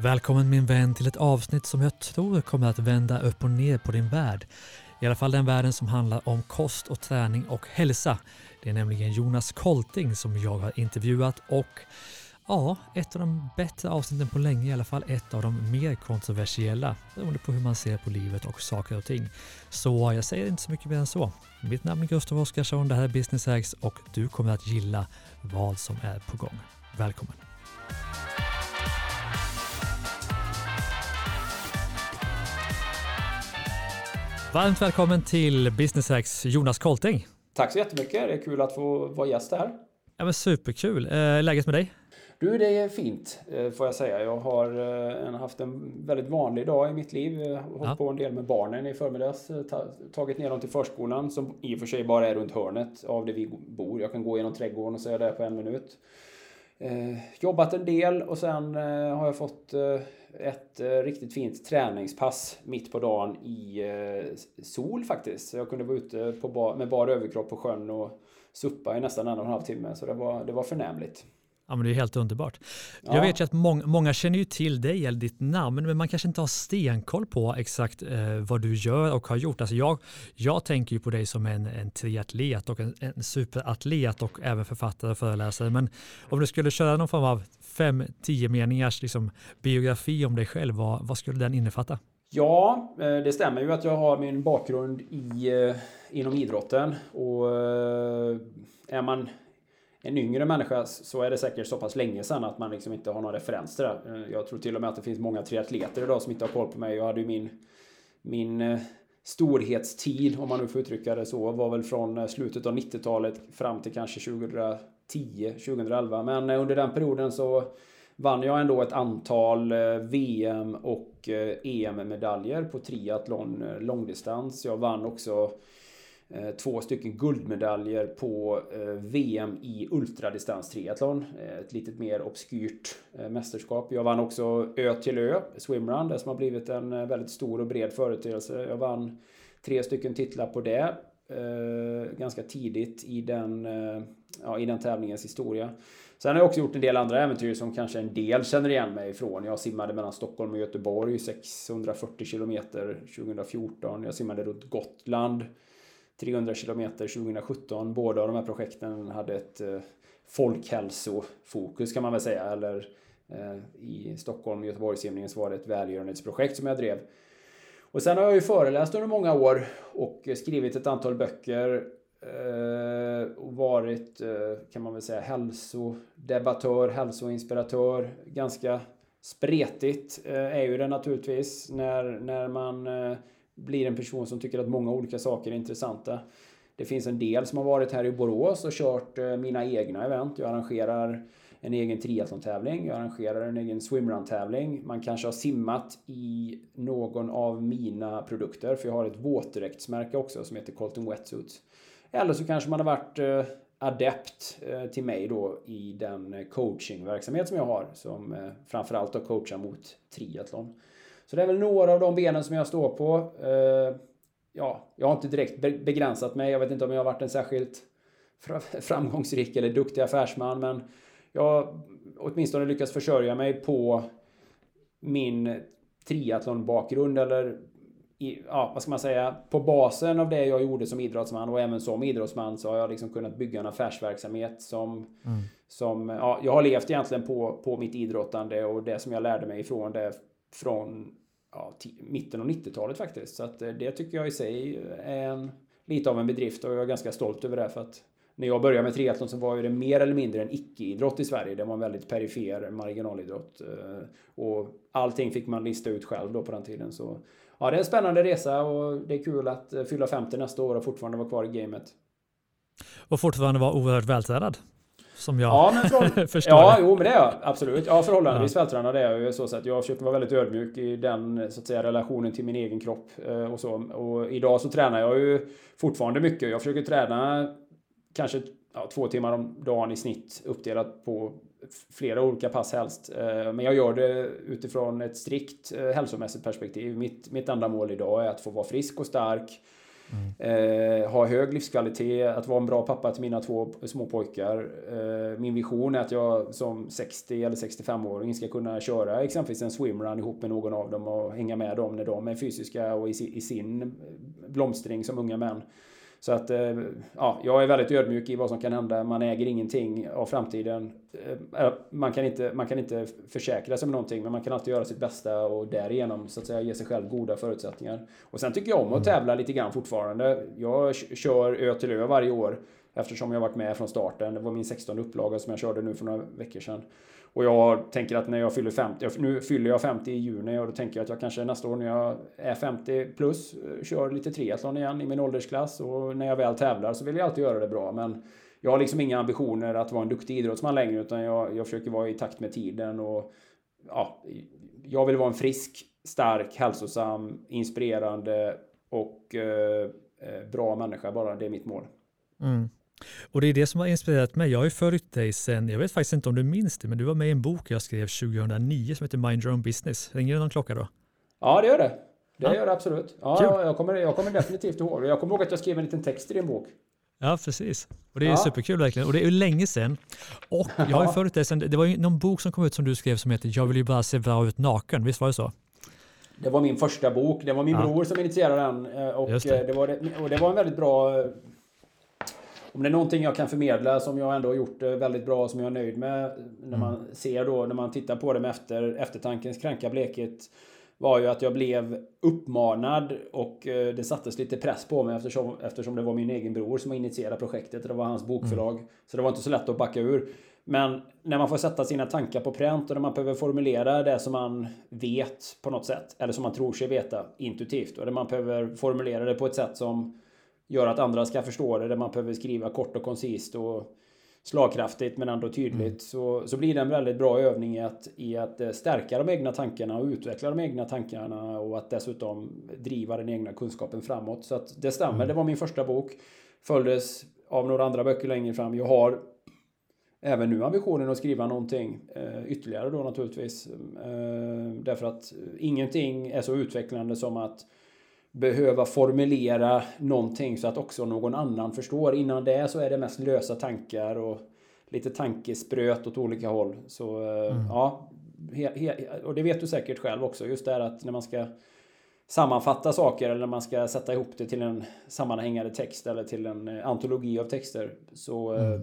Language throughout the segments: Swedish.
Välkommen min vän till ett avsnitt som jag tror kommer att vända upp och ner på din värld. I alla fall den världen som handlar om kost och träning och hälsa. Det är nämligen Jonas Kolting som jag har intervjuat och ja, ett av de bättre avsnitten på länge, i alla fall ett av de mer kontroversiella beroende på hur man ser på livet och saker och ting. Så jag säger inte så mycket mer än så. Mitt namn är Gustav Oscarsson, det här är Business Hacks och du kommer att gilla vad som är på gång. Välkommen! Varmt välkommen till Business Hacks Jonas Kolting. Tack så jättemycket. Det är kul att få vara gäst här. Ja, men superkul. Eh, läget med dig? Du, det är fint eh, får jag säga. Jag har eh, haft en väldigt vanlig dag i mitt liv. Jag har hållit ja. på en del med barnen i förmiddags. Tagit ner dem till förskolan som i och för sig bara är runt hörnet av där vi bor. Jag kan gå genom trädgården och säga det på en minut. Jobbat en del och sen har jag fått ett eh, riktigt fint träningspass mitt på dagen i eh, sol faktiskt. Så jag kunde vara ute på bar, med bar överkropp på sjön och suppa i nästan en och en halv timme. Så det var, det var förnämligt. Ja, men det är helt underbart. Ja. Jag vet ju att många, många känner ju till dig eller ditt namn, men man kanske inte har stenkoll på exakt eh, vad du gör och har gjort. Alltså jag, jag tänker ju på dig som en, en triatlet och en, en superatlet och även författare och föreläsare. Men om du skulle köra någon form av fem, tio meningars liksom, biografi om dig själv, vad, vad skulle den innefatta? Ja, eh, det stämmer ju att jag har min bakgrund i, eh, inom idrotten. Och eh, är man en yngre människa så är det säkert så pass länge sedan att man liksom inte har någon referens till det. Jag tror till och med att det finns många triatleter idag som inte har koll på mig. Jag hade ju min, min storhetstid, om man nu får uttrycka det så, var väl från slutet av 90-talet fram till kanske 2010, 2011. Men eh, under den perioden så vann jag ändå ett antal eh, VM och eh, e EM-medaljer på triathlon långdistans. Jag vann också två stycken guldmedaljer på VM i ultradistans triathlon. Ett lite mer obskyrt mästerskap. Jag vann också Ö till Ö, swimrun, det som har blivit en väldigt stor och bred företeelse. Jag vann tre stycken titlar på det Eh, ganska tidigt i den, eh, ja, i den tävlingens historia. Sen har jag också gjort en del andra äventyr som kanske en del känner igen mig ifrån. Jag simmade mellan Stockholm och Göteborg 640 kilometer 2014. Jag simmade runt Gotland 300 kilometer 2017. Båda av de här projekten hade ett eh, folkhälsofokus kan man väl säga. Eller i Stockholm och Göteborgssimningen så var det ett välgörenhetsprojekt som jag drev. Och sen har jag ju föreläst under många år och skrivit ett antal böcker eh, och varit, eh, kan man väl säga, hälsodebattör, hälsoinspiratör. Ganska spretigt eh, är ju det naturligtvis när, när man blir en person som tycker att många olika saker är intressanta. Det finns en del som har varit här i Borås och kört mina egna event. Jag arrangerar en egen triathlon-tävling, jag arrangerar en egen swimrun-tävling. Man kanske har simmat i någon av mina produkter, för jag har ett våtdräktsmärke också som heter Colton Wetsuits. Eller så kanske man har varit eh, adept eh, till mig då i den coachingverksamhet som jag har, som eh, framförallt då coachar mot triathlon. Så det är väl några av de benen som jag står på. Ja, jag har inte direkt begränsat mig. Jag vet inte om jag har varit en särskilt framgångsrik eller duktig affärsman, men jag åtminstone lyckats försörja mig på min triathlon-bakgrund eller i, ja, vad ska man säga, på basen av det jag gjorde som idrottsman och även som idrottsman så har jag liksom kunnat bygga en affärsverksamhet som, mm. som ja, jag har levt egentligen på, på mitt idrottande och det som jag lärde mig ifrån det från ja, mitten av 90-talet faktiskt. Så att eh, det tycker jag i sig är en, lite av en bedrift och jag är ganska stolt över det. För att när jag började med triathlon så var ju det mer eller mindre en icke-idrott i Sverige. Det var en väldigt perifer marginalidrott. Eh, och allting fick man lista ut själv då på den tiden. Så ja, det är en spännande resa och det är kul att eh, fylla 50 nästa år och fortfarande vara kvar i gamet. Och fortfarande vara oerhört vältränad. Som jag ja, men från, förstår Ja, jo men det är jag absolut. Ja, förhållandevis ja. vältränad är jag ju så att jag försöker vara väldigt ödmjuk i den så att säga relationen till min egen kropp eh, och så. Och idag så tränar jag ju fortfarande mycket. Jag försöker träna kanske ja, två timmar om dagen i snitt uppdelat på flera olika pass helst. Eh, men jag gör det utifrån ett strikt eh, hälsomässigt perspektiv. Mitt, mitt enda mål idag är att få vara frisk och stark Mm. Eh, ha hög livskvalitet, att vara en bra pappa till mina två små pojkar. Eh, min vision är att jag som 60 eller 65-åring ska kunna köra exempelvis en swimrun ihop med någon av dem och hänga med dem när de är fysiska och i, i sin blomstring som unga män. Så att eh, ja, jag är väldigt ödmjuk i vad som kan hända. Man äger ingenting av framtiden. Eh, man kan inte, man kan inte försäkra sig med någonting, men man kan alltid göra sitt bästa och därigenom så att säga ge sig själv goda förutsättningar. Och sen tycker jag om att mm. tävla lite grann fortfarande. Jag kör ö till ö varje år eftersom jag varit med från starten. Det var min 16 upplaga som jag körde nu för några veckor sedan. Och jag tänker att när jag fyller 50, nu fyller jag 50 i juni och då tänker jag att jag kanske nästa år när jag är 50 plus eh, kör lite triathlon igen i min åldersklass och när jag väl tävlar så vill jag alltid göra det bra. Men jag har liksom inga ambitioner att vara en duktig idrottsman längre utan jag, jag försöker vara i takt med tiden och ja, jag vill vara en frisk, stark, hälsosam, inspirerande och eh, eh bra människa bara. Det är mitt mål. Mm. Och det är det som har inspirerat mig. Jag har ju följt dig sen, jag vet faktiskt inte om du minns det, men du var med i en bok jag skrev 2009 som heter Mind Your Own Business. Ringer det någon klocka då? Ja, det gör det. Det ja. gör det absolut. Ja, jag kommer, jag kommer definitivt ihåg Jag kommer ihåg att jag skrev en liten text i din bok. Ja, precis. Och det är ja. superkul verkligen. Och det är ju länge sedan. Och jag har ju följt dig sen, det var ju någon bok som kom ut som du skrev som heter Jag vill ju bara se bra ut naken. Visst var det så? Det var min första bok. Det var min ja. bror som initierade den. Eh, och det. Det. var, och det var en väldigt bra om det är någonting jag kan förmedla som jag ändå har gjort eh, väldigt bra och som jag är nöjd med när man mm. ser då, när man tittar på det med efter, eftertankens kranka blekhet var ju att jag blev uppmanad och eh, det sattes lite press på mig eftersom, eftersom det var min egen bror som initierade projektet. Det var hans bokförlag. Mm. Så det var inte så lätt att backa ur. Men när man får sätta sina tankar på pränt och när man behöver formulera det som man vet på något sätt. Eller som man tror sig veta intuitivt. Och när man behöver formulera det på ett sätt som gör att andra ska förstå det. Där man behöver skriva kort och koncist och slagkraftigt men ändå tydligt. Mm. Så, så blir det en väldigt bra övning i att, i att eh, stärka de egna tankarna och utveckla de egna tankarna och att dessutom driva den egna kunskapen framåt. Så att det stämmer, mm. det var min första bok. Följdes av några andra böcker längre fram. Jag har även nu ambitionen att skriva någonting eh, ytterligare då naturligtvis. Eh, därför att ingenting är så utvecklande som att behöva formulera någonting så att också någon annan förstår. Innan det så är det mest lösa tankar och lite tankespröt åt olika håll. Så eh, mm. ja, he, he, och det vet du säkert själv också. Just det här att när man ska sammanfatta saker eller när man ska sätta ihop det till en sammanhängande text eller till en eh, antologi av texter. Så eh, mm.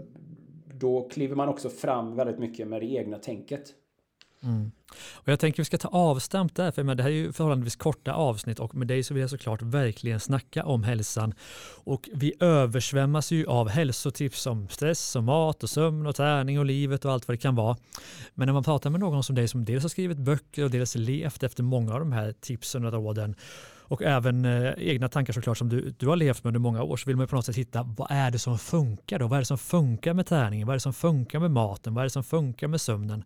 då kliver man också fram väldigt mycket med det egna tänket. Mm. Och jag tänker att vi ska ta avstamp där, för det här är ju förhållandevis korta avsnitt och med dig så vill jag såklart verkligen snacka om hälsan. Och vi översvämmas ju av hälsotips om stress och mat och sömn och träning och livet och allt vad det kan vara. Men när man pratar med någon som dig som dels har skrivit böcker och dels levt efter många av de här tipsen och råden och även eh, egna tankar såklart som du, du har levt med under många år så vill man på något sätt hitta vad är det som funkar då? Vad är det som funkar med träningen? Vad är det som funkar med maten? Vad är det som funkar med sömnen?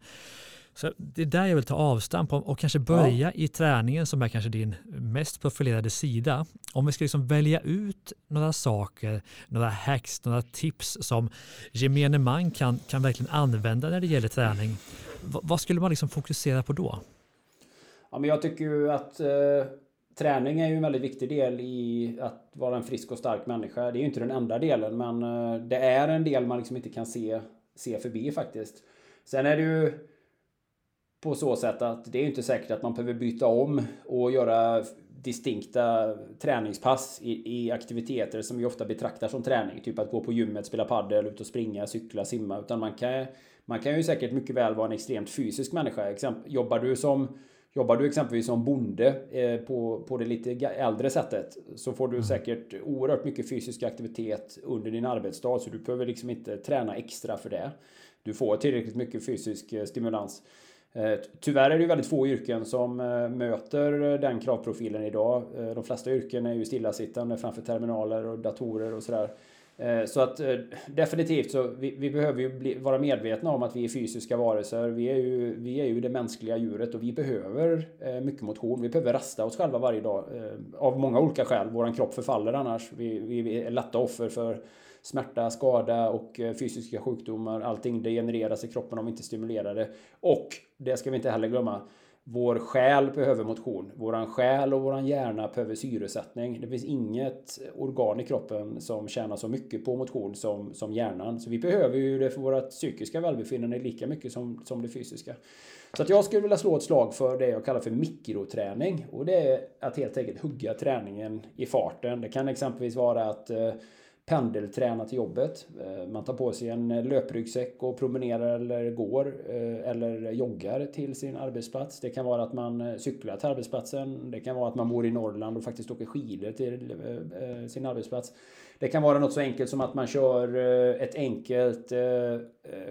Så det är där jag vill ta avstamp och kanske börja ja. i träningen som är kanske din mest profilerade sida. Om vi ska liksom välja ut några saker, några hacks, några tips som gemene man kan, kan verkligen använda när det gäller träning. V vad skulle man liksom fokusera på då? Ja, men jag tycker ju att eh, träning är ju en väldigt viktig del i att vara en frisk och stark människa. Det är ju inte den enda delen, men eh, det är en del man liksom inte kan se, se förbi faktiskt. Sen är det ju på så sätt att det är inte säkert att man behöver byta om och göra distinkta träningspass i, i, aktiviteter som vi ofta betraktar som träning. Typ att gå på gymmet, spela padel, ut och springa, cykla, simma. Utan man kan, man kan ju säkert mycket väl vara en extremt fysisk människa. Exempel, jobbar du som Jobbar du exempelvis som bonde eh, på, på det lite äldre sättet så får du mm. säkert oerhört mycket fysisk aktivitet under din arbetsdag så du behöver liksom inte träna extra för det. Du får tillräckligt mycket fysisk eh, stimulans. Eh, tyvärr är det ju väldigt få yrken som eh, möter eh, den kravprofilen idag. De flesta yrken är ju stillasittande framför terminaler och datorer och sådär. Så att definitivt så vi, vi behöver ju bli, vara medvetna om att vi är fysiska varelser. Vi är, ju, vi är ju det mänskliga djuret och vi behöver mycket motion. Vi behöver rasta oss själva varje dag av många olika skäl. Vår kropp förfaller annars. Vi, vi är lätta offer för smärta, skada och eh, fysiska sjukdomar. Allting degenereras i kroppen om vi inte stimulerar det. Och, det ska vi inte heller glömma, vår själ behöver motion. Våran själ och våran hjärna behöver syresättning. Det finns inget organ i kroppen som tjänar så mycket på motion som, som hjärnan. Så vi behöver ju det för vårt psykiska välbefinnande lika mycket som, som det fysiska. Så att jag skulle vilja slå ett slag för det jag kallar för mikroträning. Och det är att helt enkelt hugga träningen i farten. Det kan exempelvis vara att eh, pendelträna till jobbet. Eh, man tar på sig en löpryggsäck och promenerar eller går eh, eller joggar till sin arbetsplats. Det kan vara att man eh, cyklar till arbetsplatsen. Det kan vara att man bor i Norrland och faktiskt åker skidor till sin arbetsplats. Det kan vara något så enkelt som att man kör ett enkelt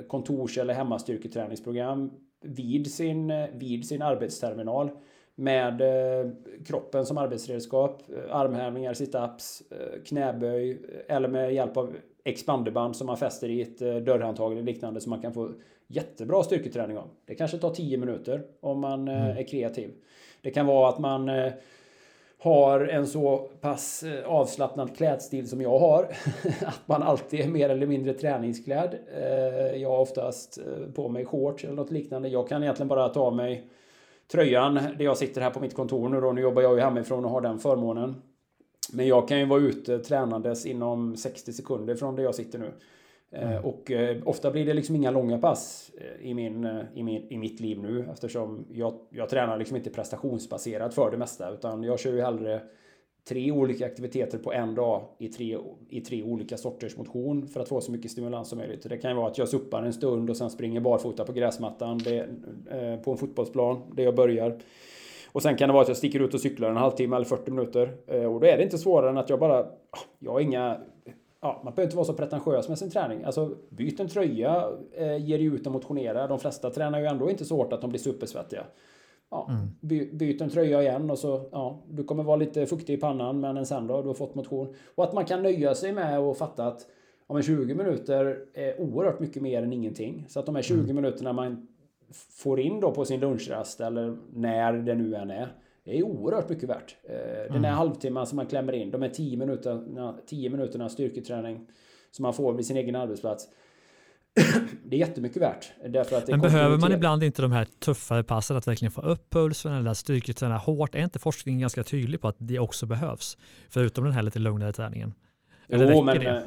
kontors eller hemmastyrketräningsprogram vid sin, vid sin arbetsterminal med eh, kroppen som arbetsredskap, eh, armhävningar, situps, eh, knäböj eller med hjälp av expanderband som man fäster i ett dörrhandtag eller liknande som man kan få jättebra styrketräning av. Det kanske tar 10 minuter om man mm. är kreativ. Det kan vara att man har en så pass avslappnad klädstil som jag har. att man alltid är mer eller mindre träningsklädd. Jag har oftast på mig shorts eller något liknande. Jag kan egentligen bara ta mig tröjan där jag sitter här på mitt kontor nu då. Nu jobbar jag ju hemifrån och har den förmånen. Men jag kan ju vara ute tränandes inom 60 sekunder från där jag sitter nu. Eh, mm. Och eh, ofta blir det liksom inga långa pass eh, i, min, i, min, i mitt liv nu eftersom jag, jag tränar liksom inte prestationsbaserat för det mesta utan jag kör ju hellre tre olika aktiviteter på en dag i tre, i tre olika sorters motion för att få så mycket stimulans som möjligt. Det kan ju vara att jag suppar en stund och sen springer barfota på gräsmattan det, eh, på en fotbollsplan där jag börjar. Och sen kan det vara att jag sticker ut och cyklar en halvtimme eller 40 minuter. Eh, och då är det inte svårare än att jag bara... Ah, jag har inga... Ja, man behöver inte vara så pretentiös med sin träning. Alltså, byt en tröja, eh, ge dig ut och motionera. De flesta tränar ju ändå inte så hårt att de blir supersvettiga ja, mm. by, byt en tröja igen och så, ja, du kommer vara lite fuktig i pannan men sen då, du har fått motion. Och att man kan nöja sig med och fatta att ja, men 20 minuter är oerhört mycket mer än ingenting. Så att de här 20 mm. minuterna man får in då på sin lunchrast eller när det nu än är. Det är oerhört mycket värt. Eh, den här mm. halvtimman som man klämmer in, de här 10 minuterna, 10 minuterna styrketräning som man får vid sin egen arbetsplats det är jättemycket värt. Därför att Men behöver man ibland inte de här tuffare passen att verkligen få upp pulsen eller styrketräna hårt? Är inte forskningen ganska tydlig på att det också behövs? Förutom den här lite lugnare träningen. Eller jo, men det? Eh,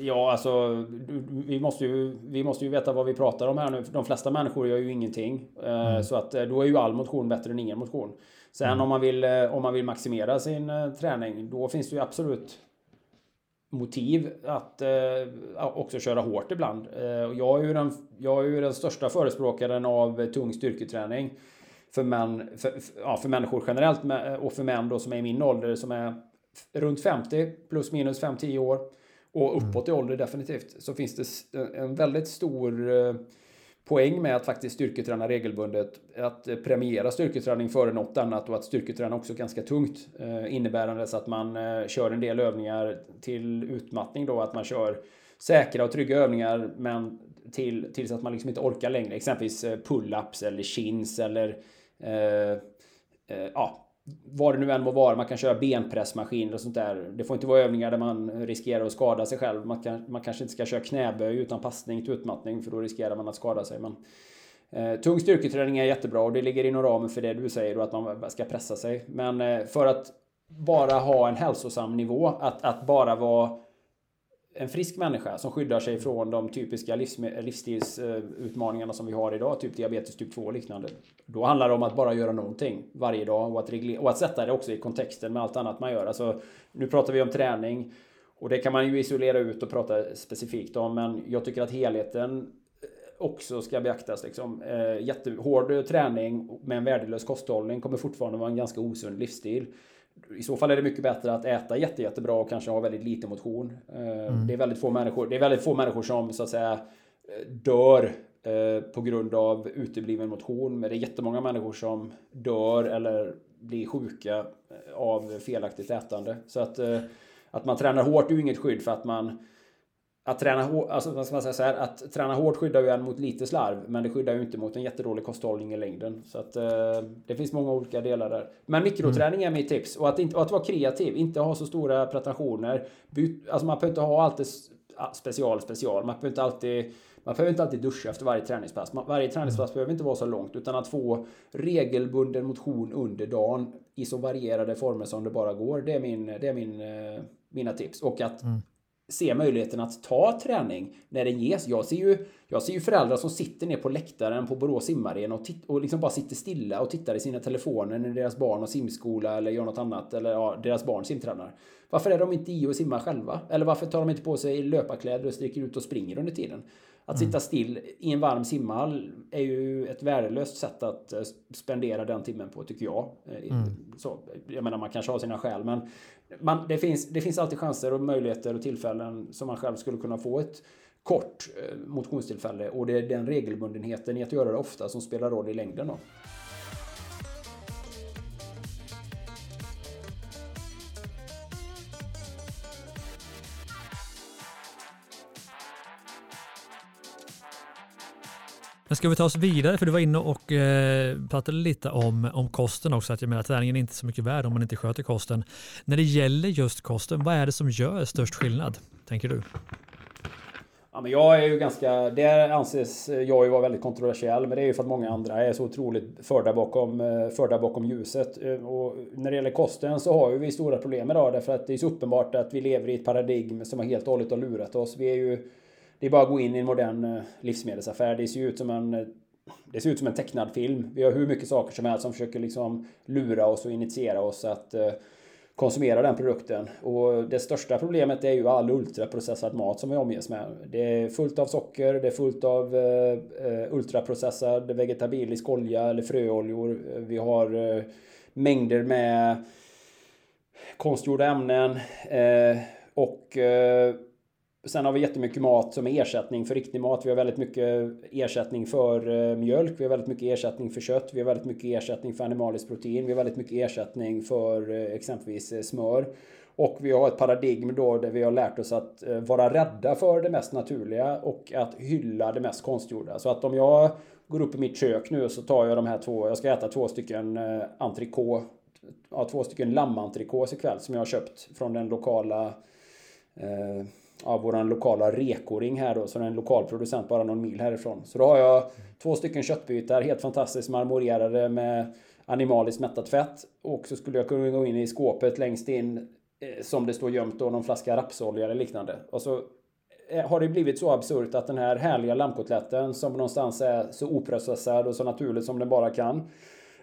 ja, alltså vi måste, ju, vi måste ju veta vad vi pratar om här nu. De flesta människor gör ju ingenting. Eh, mm. Så att eh, då är ju all motion bättre än ingen motion. Sen mm. om, man vill, om man vill maximera sin träning, då finns det ju absolut motiv att eh, också köra hårt ibland. Eh, jag, är ju den, jag är ju den största förespråkaren av tung styrketräning för, män, för, ja, för människor generellt eh, och för män då som är i min ålder som är runt 50 plus minus 5-10 år och uppåt i ålder definitivt så finns det en väldigt stor eh, poäng med att faktiskt styrketräna regelbundet. Att eh, premiera styrketräning före något annat och att styrketräna också ganska tungt. Eh, Innebärandes att man eh, kör en del övningar till utmattning då, att man kör säkra och trygga övningar men till, tills att man liksom inte orkar längre. Exempelvis pull-ups eller chins eller eh, eh, ja, vad det nu än må vara. Man kan köra benpressmaskiner och sånt där. Det får inte vara övningar där man riskerar att skada sig själv. Man, kan, man kanske inte ska köra knäböj utan passning till utmattning för då riskerar man att skada sig. Men, eh, tung styrketräning är jättebra och det ligger inom ramen för det du säger då att man ska pressa sig. Men eh, för att bara ha en hälsosam nivå, att, att bara vara en frisk människa som skyddar sig från de typiska livsstilsutmaningarna som vi har idag, typ diabetes typ 2 och liknande. Då handlar det om att bara göra någonting varje dag och att, reglera, och att sätta det också i kontexten med allt annat man gör. Alltså, nu pratar vi om träning och det kan man ju isolera ut och prata specifikt om, men jag tycker att helheten eh, också ska beaktas. Liksom. Eh, Jättehård träning med en värdelös kosthållning kommer fortfarande vara en ganska osund livsstil. I så fall är det mycket bättre att äta jätte, jättebra och kanske ha väldigt lite motion. Eh, mm. Det är väldigt få människor. Det är väldigt få människor som så att säga eh, dör eh, på grund av utebliven motion. Men det är jättemånga människor som dör eller blir sjuka av felaktigt ätande. Så att, att man tränar hårt är ju inget skydd för att man att träna, hårt, alltså, vad ska man säga så här, att träna hårt skyddar ju en mot lite slarv, men det skyddar ju inte mot en jättedålig kosthållning i längden. Så att, eh, det finns många olika delar där. Men mikroträning är mitt tips. Och att, inte, och att vara kreativ, inte ha så stora pretensioner. Byt, alltså man behöver inte ha alltid special, special. Man behöver inte alltid man behöver inte alltid duscha efter varje träningspass. Varje träningspass mm. behöver inte vara så långt utan att få regelbunden motion under dagen i så varierade former som det bara går. Det är, min, det är min, eh, mina tips. Och att mm se möjligheten att ta träning när den ges. Jag ser ju, jag ser ju föräldrar som sitter ner på läktaren på Borås simarena och, och liksom bara sitter stilla och tittar i sina telefoner när deras barn har simskola eller gör något annat. Eller ja, deras barn simtränar. Varför är de inte i och simmar själva? Eller varför tar de inte på sig löparkläder och sticker ut och springer under tiden? Att mm. sitta still i en varm simhall är ju ett värdelöst sätt att eh, spendera den timmen på tycker jag. Eh, mm. Så, jag menar man kanske har sina skäl men man, det, finns, det finns alltid chanser och möjligheter och tillfällen som man själv skulle kunna få ett kort eh, motionstillfälle och det är den regelbundenheten i att göra det ofta som spelar roll i längden. Då. Men ska vi ta oss vidare? För du var inne och eh, pratade lite om, om kosten också. Att jag menar, träningen är inte så mycket värd om man inte sköter kosten. När det gäller just kosten, vad är det som gör störst skillnad? Tänker du? Ja, men jag är ju ganska, där anses jag ju vara väldigt kontroversiell, men det är ju för att många andra är så otroligt förda bakom, eh, förda bakom ljuset. Eh, och när det gäller kosten så har ju vi stora problem idag, därför att det är så uppenbart att vi lever i ett paradigm som har helt och hållet har lurat oss. Vi är ju det är bara att gå in i en modern eh, livsmedelsaffär. Det ser ut som en det ser ut som en tecknad film. Vi har hur mycket saker som helst som försöker liksom lura oss och initiera oss att konsumera den produkten. Och det största problemet är ju all ultraprocessad mat som vi omges med. Det är fullt av socker, det är fullt av eh, ultraprocessad vegetabilisk olja eller fröoljor. Vi har eh, mängder med konstgjorda ämnen eh, och Sen har vi jättemycket mat som är ersättning för riktig mat. Vi har väldigt mycket ersättning för eh, mjölk. Vi har väldigt mycket ersättning för kött. Vi har väldigt mycket ersättning för animaliskt protein. Vi har väldigt mycket ersättning för eh, exempelvis eh, smör. Och vi har ett paradigm då där vi har lärt oss att vara rädda för det mest naturliga och att hylla det mest konstgjorda. Så att om jag går upp i mitt kök nu så tar jag de här två, jag ska äta två stycken entrecote, ja, två stycken lammentrikås ikväll som jag har köpt från den lokala eh, av våran lokala rekoring här då, så är en lokal producent bara någon mil härifrån. Så då har jag två stycken köttbitar, helt fantastiskt marmorerade med animaliskt mättat fett. Och så skulle jag kunna gå in i skåpet längst in, eh, som det står gömt då, någon flaska rapsolja eller liknande. Och så eh, har det blivit så absurt att den här härliga lammkotletten som någonstans är så oprocessad och så naturligt som den bara kan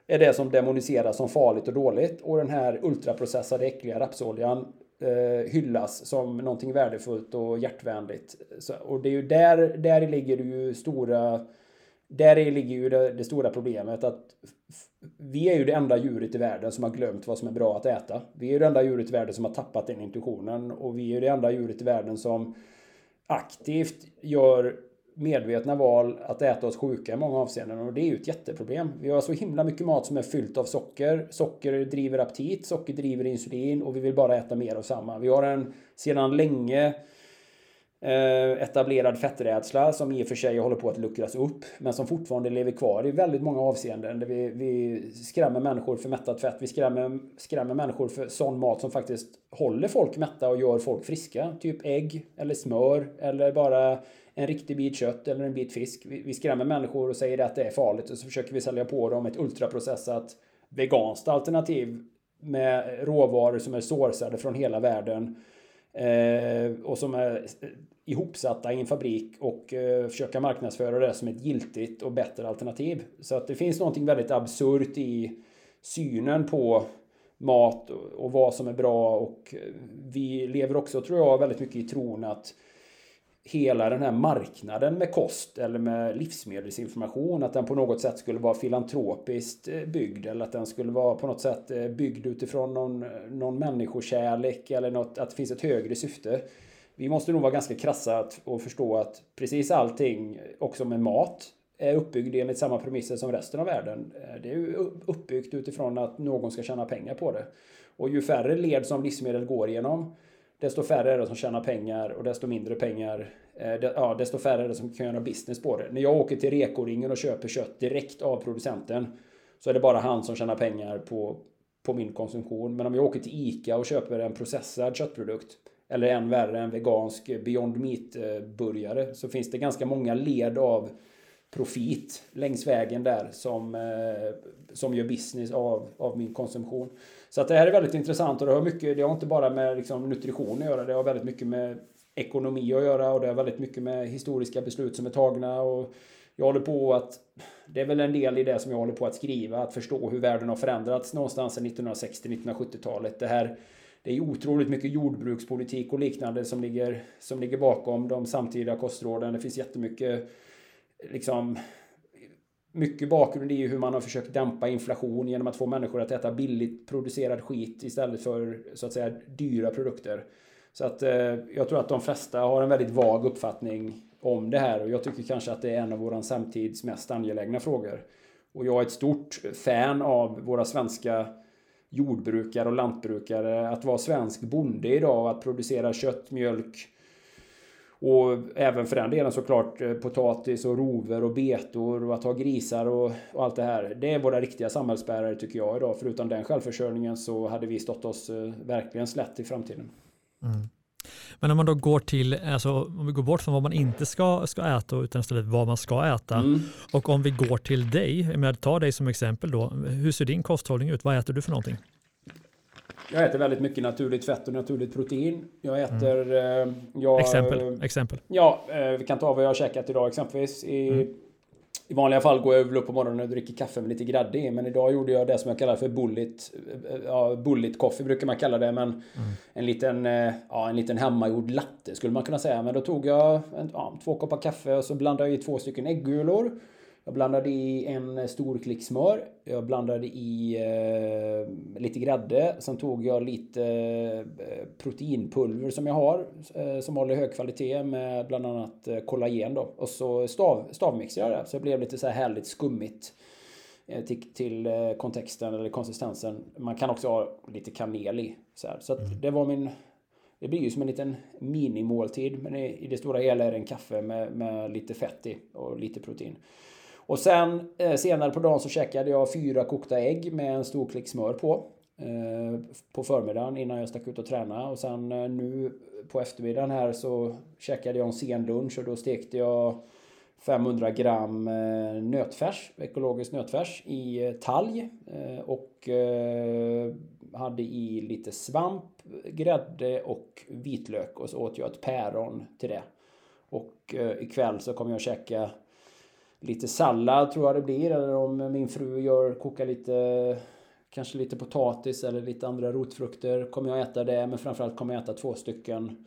är det som demoniseras som farligt och dåligt. Och den här ultraprocessade äckliga rapsoljan eh, hyllas som någonting värdefullt och hjärtvänligt. Så, och det är ju där, där ligger det ju stora där ligger ju det, det, stora problemet att vi är ju det enda djuret i världen som har glömt vad som är bra att äta. Vi är ju det enda djuret i världen som har tappat den intuitionen och vi är ju det enda djuret i världen som aktivt gör medvetna val att äta oss sjuka i många avseenden och det är ju ett jätteproblem. Vi har så himla mycket mat som är fyllt av socker. Socker driver aptit, socker driver insulin och vi vill bara äta mer av samma. Vi har en sedan länge eh, etablerad fetträdsla som i och för sig håller på att luckras upp men som fortfarande lever kvar i väldigt många avseenden. Där vi, vi skrämmer människor för mättat fett. Vi skrämmer, skrämmer människor för sån mat som faktiskt håller folk mätta och gör folk friska. Typ ägg eller smör eller bara en riktig bit kött eller en bit fisk. Vi, vi skrämmer människor och säger att det är farligt och så försöker vi sälja på dem ett ultraprocessat veganskt alternativ med råvaror som är sourcade från hela världen eh, och som är ihopsatta i en fabrik och eh, försöka marknadsföra det som ett giltigt och bättre alternativ. Så att det finns någonting väldigt absurt i synen på mat och vad som är bra och eh, vi lever också, tror jag, väldigt mycket i tron att hela den här marknaden med kost eller med livsmedelsinformation, att den på något sätt skulle vara filantropiskt eh, byggd eller att den skulle vara på något sätt eh, byggd utifrån någon, någon människokärlek eller något, att det finns ett högre syfte. Vi måste nog vara ganska krassa och förstå att precis allting, också med mat, är uppbyggd enligt samma premisser som resten av världen. Eh, det är uppbyggt utifrån att någon ska tjäna pengar på det. Och ju färre led som livsmedel går igenom, desto färre är det som tjänar pengar och desto mindre pengar, eh, ja, desto färre är det som kan göra business på det. När jag åker till Rekoringen och köper kött direkt av producenten så är det bara han som tjänar pengar på, på min konsumtion. Men om jag åker till ICA och köper en processad köttprodukt eller än värre en vegansk Beyond Meat-burgare eh, så finns det ganska många led av profit längs vägen där som, eh, som gör business av, av min konsumtion. Så att det här är väldigt intressant och det har, mycket, det har inte bara med liksom nutrition att göra, det har väldigt mycket med ekonomi att göra och det har väldigt mycket med historiska beslut som är tagna. Och jag håller på att, det är väl en del i det som jag håller på att skriva, att förstå hur världen har förändrats någonstans sedan 1960-1970-talet. Det här det är otroligt mycket jordbrukspolitik och liknande som ligger, som ligger bakom de samtida kostråden. Det finns jättemycket liksom, mycket bakgrund är ju hur man har försökt dämpa inflation genom att få människor att äta billigt producerad skit istället för så att säga dyra produkter. Så att eh, jag tror att de flesta har en väldigt vag uppfattning om det här och jag tycker kanske att det är en av våran samtids mest angelägna frågor. Och jag är ett stort fan av våra svenska jordbrukare och lantbrukare. Att vara svensk bonde idag, och att producera kött, mjölk, och även för den delen såklart eh, potatis och rover och betor och att ha grisar och, och, allt det här. Det är våra riktiga samhällsbärare tycker jag idag. För utan den självförsörjningen så hade vi stått oss eh, verkligen slätt i framtiden. Mm. Men om man då går till, alltså om vi går bort från vad man inte ska, ska äta utan istället vad man ska äta. Mm. Och om vi går till dig, jag menar, ta dig som exempel då. Hur ser din kosthållning ut? Vad äter du för någonting? Jag äter väldigt mycket naturligt fett och naturligt protein. Jag äter... Mm. Jag, exempel. exempel. Ja, eh, vi kan ta vad jag har käkat idag exempelvis. I, mm. I vanliga fall går jag upp på morgonen och dricker kaffe med lite grädde i. Men idag gjorde jag det som jag kallar för bullet. Ja, bullet coffee brukar man kalla det. Men mm. en, liten, ja, en liten hemmagjord latte skulle man kunna säga. Men då tog jag en, ja, två koppar kaffe och så blandade jag i två stycken äggulor. Jag blandade i en stor klick smör. Jag blandade i eh, lite grädde. Sen tog jag lite eh, proteinpulver som jag har. Eh, som håller hög kvalitet med bland annat eh, kollagen då. Och så stav, stavmixade jag det. Så det blev lite så här härligt skummigt. Eh, till, till eh, kontexten eller konsistensen. Man kan också ha lite kanel i. Så, här. så att mm. det var min det blir ju som en liten minimåltid. Men i, det stora hela är det en kaffe med, med lite fett i och lite protein. Och sen eh, senare på dagen så käkade jag fyra kokta ägg med en stor klick smör på. Eh, på förmiddagen innan jag stack ut och tränade. Och sen eh, nu på eftermiddagen här så käkade jag en sen lunch och då stekte jag 500 gram eh, nötfärs, ekologisk nötfärs i eh, talg. Eh, och eh, hade i lite svamp, grädde och vitlök. Och så åt jag ett päron till det. Och eh, ikväll så kommer jag käka lite sallad tror jag det blir. Eller om min fru gör, kokar lite kanske lite potatis eller lite andra rotfrukter. Kommer jag äta det, men framförallt kommer jag äta två stycken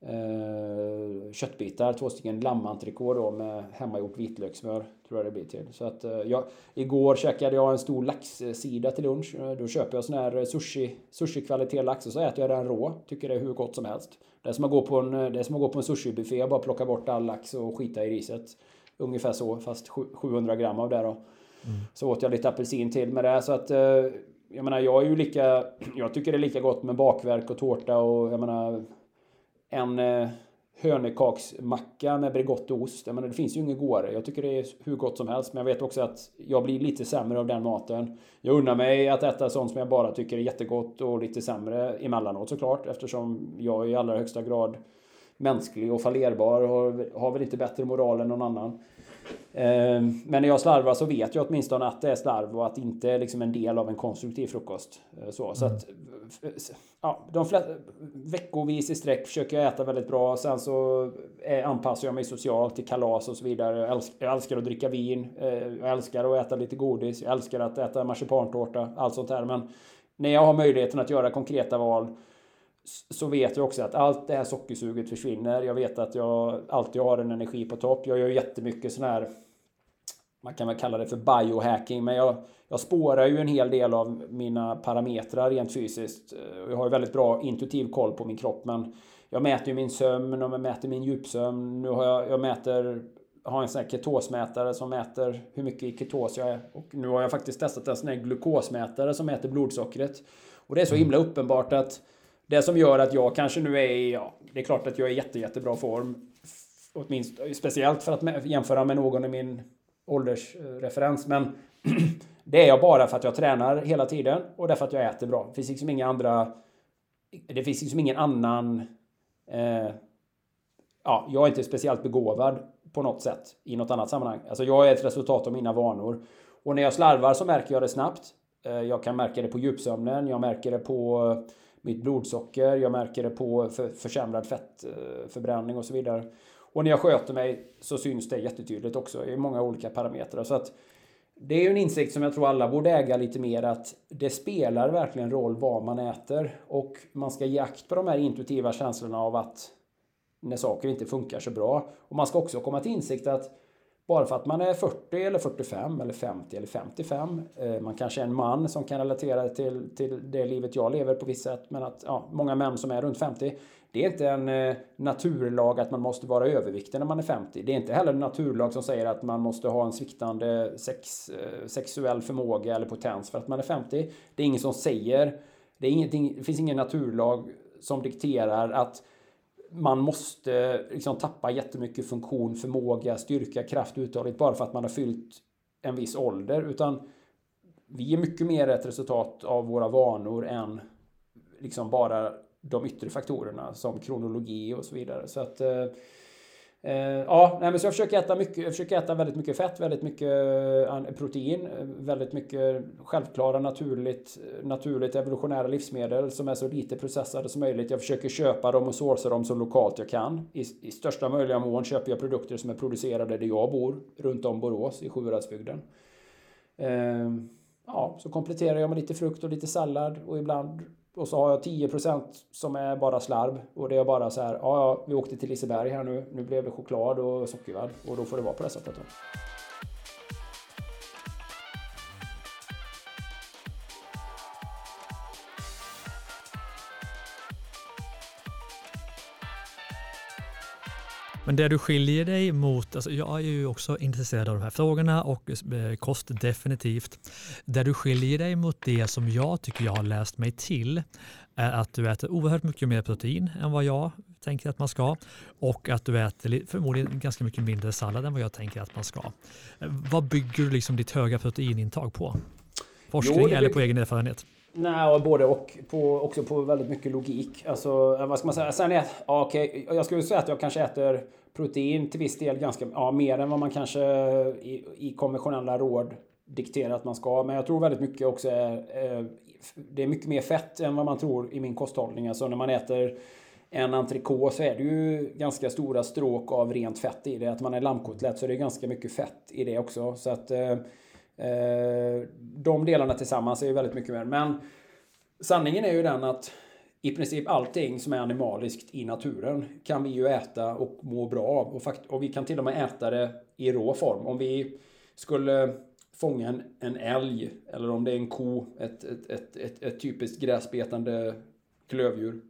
eh, köttbitar. Två stycken lammentrikå då med hemmagjort vitlökssmör. Tror jag det blir till. Så att, eh, jag, igår käkade jag en stor laxsida till lunch. Eh, då köper jag sån här eh, sushi, sushi kvalitet lax och så äter jag den rå. Tycker det är hur gott som helst. Det är som att gå på en, eh, det är som att gå på en sushibuffé och bara plocka bort all lax och skita i riset. Ungefär så, fast 700 gram av det då. Mm. Så åt jag lite apelsin till med det. Så att eh, jag menar, jag är ju lika... Jag tycker det är lika gott med bakverk och tårta och jag menar... En eh, hönökaksmacka med Bregotto-ost. Jag menar, det finns ju inget godare. Jag tycker det är hur gott som helst. Men jag vet också att jag blir lite sämre av den maten. Jag unnar mig att äta sånt som jag bara tycker är jättegott och lite sämre emellanåt såklart. Eftersom jag i allra högsta grad mänsklig och fallerbar och har, har väl inte bättre moral än någon annan. Ehm, men när jag slarvar så vet jag åtminstone att det är slarv och att det inte är liksom en del av en konstruktiv frukost. Eh, så, så att, ja, de flesta, veckovis i sträck försöker jag äta väldigt bra. Sen så är, anpassar jag mig socialt till kalas och så vidare. Jag älskar, jag älskar att dricka vin. Eh, jag älskar att äta lite godis. Jag älskar att äta marsipantårta. Allt sånt här. Men när jag har möjligheten att göra konkreta val så vet jag också att allt det här sockersuget försvinner. Jag vet att jag alltid har en energi på topp. Jag gör jättemycket sån här man kan väl kalla det för biohacking, men jag, jag spårar ju en hel del av mina parametrar rent fysiskt. Jag har ju väldigt bra intuitiv koll på min kropp, men jag mäter ju min sömn och jag mäter min djupsömn. Nu har jag, jag mäter, har en sån här ketosmätare som mäter hur mycket i ketos jag är. Och nu har jag faktiskt testat en sån här glukosmätare som mäter blodsockret. Och det är så himla uppenbart att det som gör att jag kanske nu är i, ja, det är klart att jag är i jätte, jättebra form. Åtminstone, speciellt för att jämföra med någon i min åldersreferens. Men det är jag bara för att jag tränar hela tiden och därför att jag äter bra. Det finns liksom inga andra... Det finns liksom ingen annan Eh, ja, jag är inte speciellt begåvad på något sätt i något annat sammanhang. Alltså jag är ett resultat av mina vanor. Och när jag slarvar så märker jag det snabbt. Eh, jag kan märka det på djupsömnen, jag märker det på mitt blodsocker, jag märker det på för, försämrad fettförbränning eh, och så vidare. Och när jag sköter mig så syns det jättetydligt också i många olika parametrar. Så att det är ju en insikt som jag tror alla borde äga lite mer att det spelar verkligen roll vad man äter och man ska ge akt på de här intuitiva känslorna av att när saker inte funkar så bra. Och man ska också komma till insikt att bara för att man är 40 eller 45 eller 50 eller 55. Eh, man kanske är en man som kan relatera till, till det livet jag lever på visst sätt. Men att ja, många män som är runt 50. Det är inte en eh, naturlag att man måste vara överviktig när man är 50. Det är inte heller en naturlag som säger att man måste ha en sviktande sex, eh, sexuell förmåga eller potens för att man är 50. Det är ingen som säger. Det, är ingenting, det finns ingen naturlag som dikterar att man måste liksom tappa jättemycket funktion, förmåga, styrka, kraft, uthållighet bara för att man har fyllt en viss ålder. Utan vi är mycket mer ett resultat av våra vanor än liksom bara de yttre faktorerna som kronologi och så vidare. Så att eh, Eh, ja, nej, men så jag försöker äta mycket, jag försöker äta väldigt mycket fett, väldigt mycket eh, protein, eh, väldigt mycket självklara naturligt, naturligt evolutionära livsmedel som är så lite processade som möjligt. Jag försöker köpa dem och sourca dem så lokalt jag kan. I, I största möjliga mån köper jag produkter som är producerade där jag bor, runt om Borås i Sjuhäradsbygden. Ja, så kompletterar jag med lite frukt och lite sallad och ibland och så har jag 10% som är bara slarv. Och det är bara så här, ja, ja vi åkte till Liseberg här nu. Nu blev det choklad och sockervadd. Och då får det vara på det sättet. Då. Men det du skiljer dig mot, alltså jag är ju också intresserad av de här frågorna och eh, kost definitivt. Det du skiljer dig mot det som jag tycker jag har läst mig till är att du äter oerhört mycket mer protein än vad jag tänker att man ska och att du äter förmodligen ganska mycket mindre sallad än vad jag tänker att man ska. Vad bygger du liksom ditt höga proteinintag på? Forskning jo, eller på egen erfarenhet? Nej, både och. På, också på väldigt mycket logik. Alltså, eh, vad ska man säga? Sen är, ja, okay, jag skulle säga att jag kanske äter protein till viss del ganska, ja, mer än vad man kanske eh, i, i konventionella råd dikterar att man ska. Men jag tror väldigt mycket också är, eh, det är mycket mer fett än vad man tror i min kosthållning. Alltså när man äter en entrecote så är det ju ganska stora stråk av rent fett i det. Att man är lammkotlett så är det ganska mycket fett i det också. Så att Eh, Eh, de delarna tillsammans är ju väldigt mycket mer. Men sanningen är ju den att i princip allting som är animaliskt i naturen kan vi ju äta och må bra av. Och, och vi kan till och med äta det i rå form. Om vi skulle fånga en, en älg eller om det är en ko, ett, ett, ett, ett, ett typiskt gräsbetande klövdjur.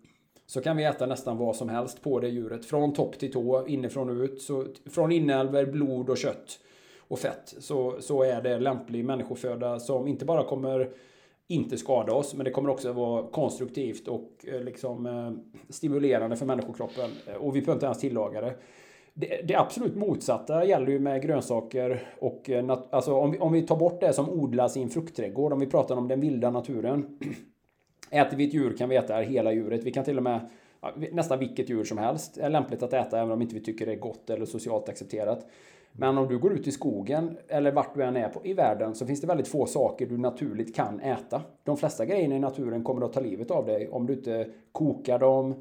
Så kan vi äta nästan vad som helst på det djuret. Från topp till tå, inifrån och ut. Så, från inälvor, blod och kött och fett så, så är det lämplig människoföda som inte bara kommer inte skada oss, men det kommer också vara konstruktivt och eh, liksom eh, stimulerande för människokroppen. Eh, och vi behöver inte ens tillaga det. Det, det absolut motsatta gäller ju med grönsaker och eh, alltså om vi, om vi tar bort det som odlas i en fruktträdgård, om vi pratar om den vilda naturen. Äter vi ett djur kan vi äta hela djuret. Vi kan till och med nästan vilket djur som helst är lämpligt att äta även om inte vi tycker det är gott eller socialt accepterat. Men om du går ut i skogen eller vart du än är på, i världen så finns det väldigt få saker du naturligt kan äta. De flesta grejerna i naturen kommer att ta livet av dig om du inte kokar dem.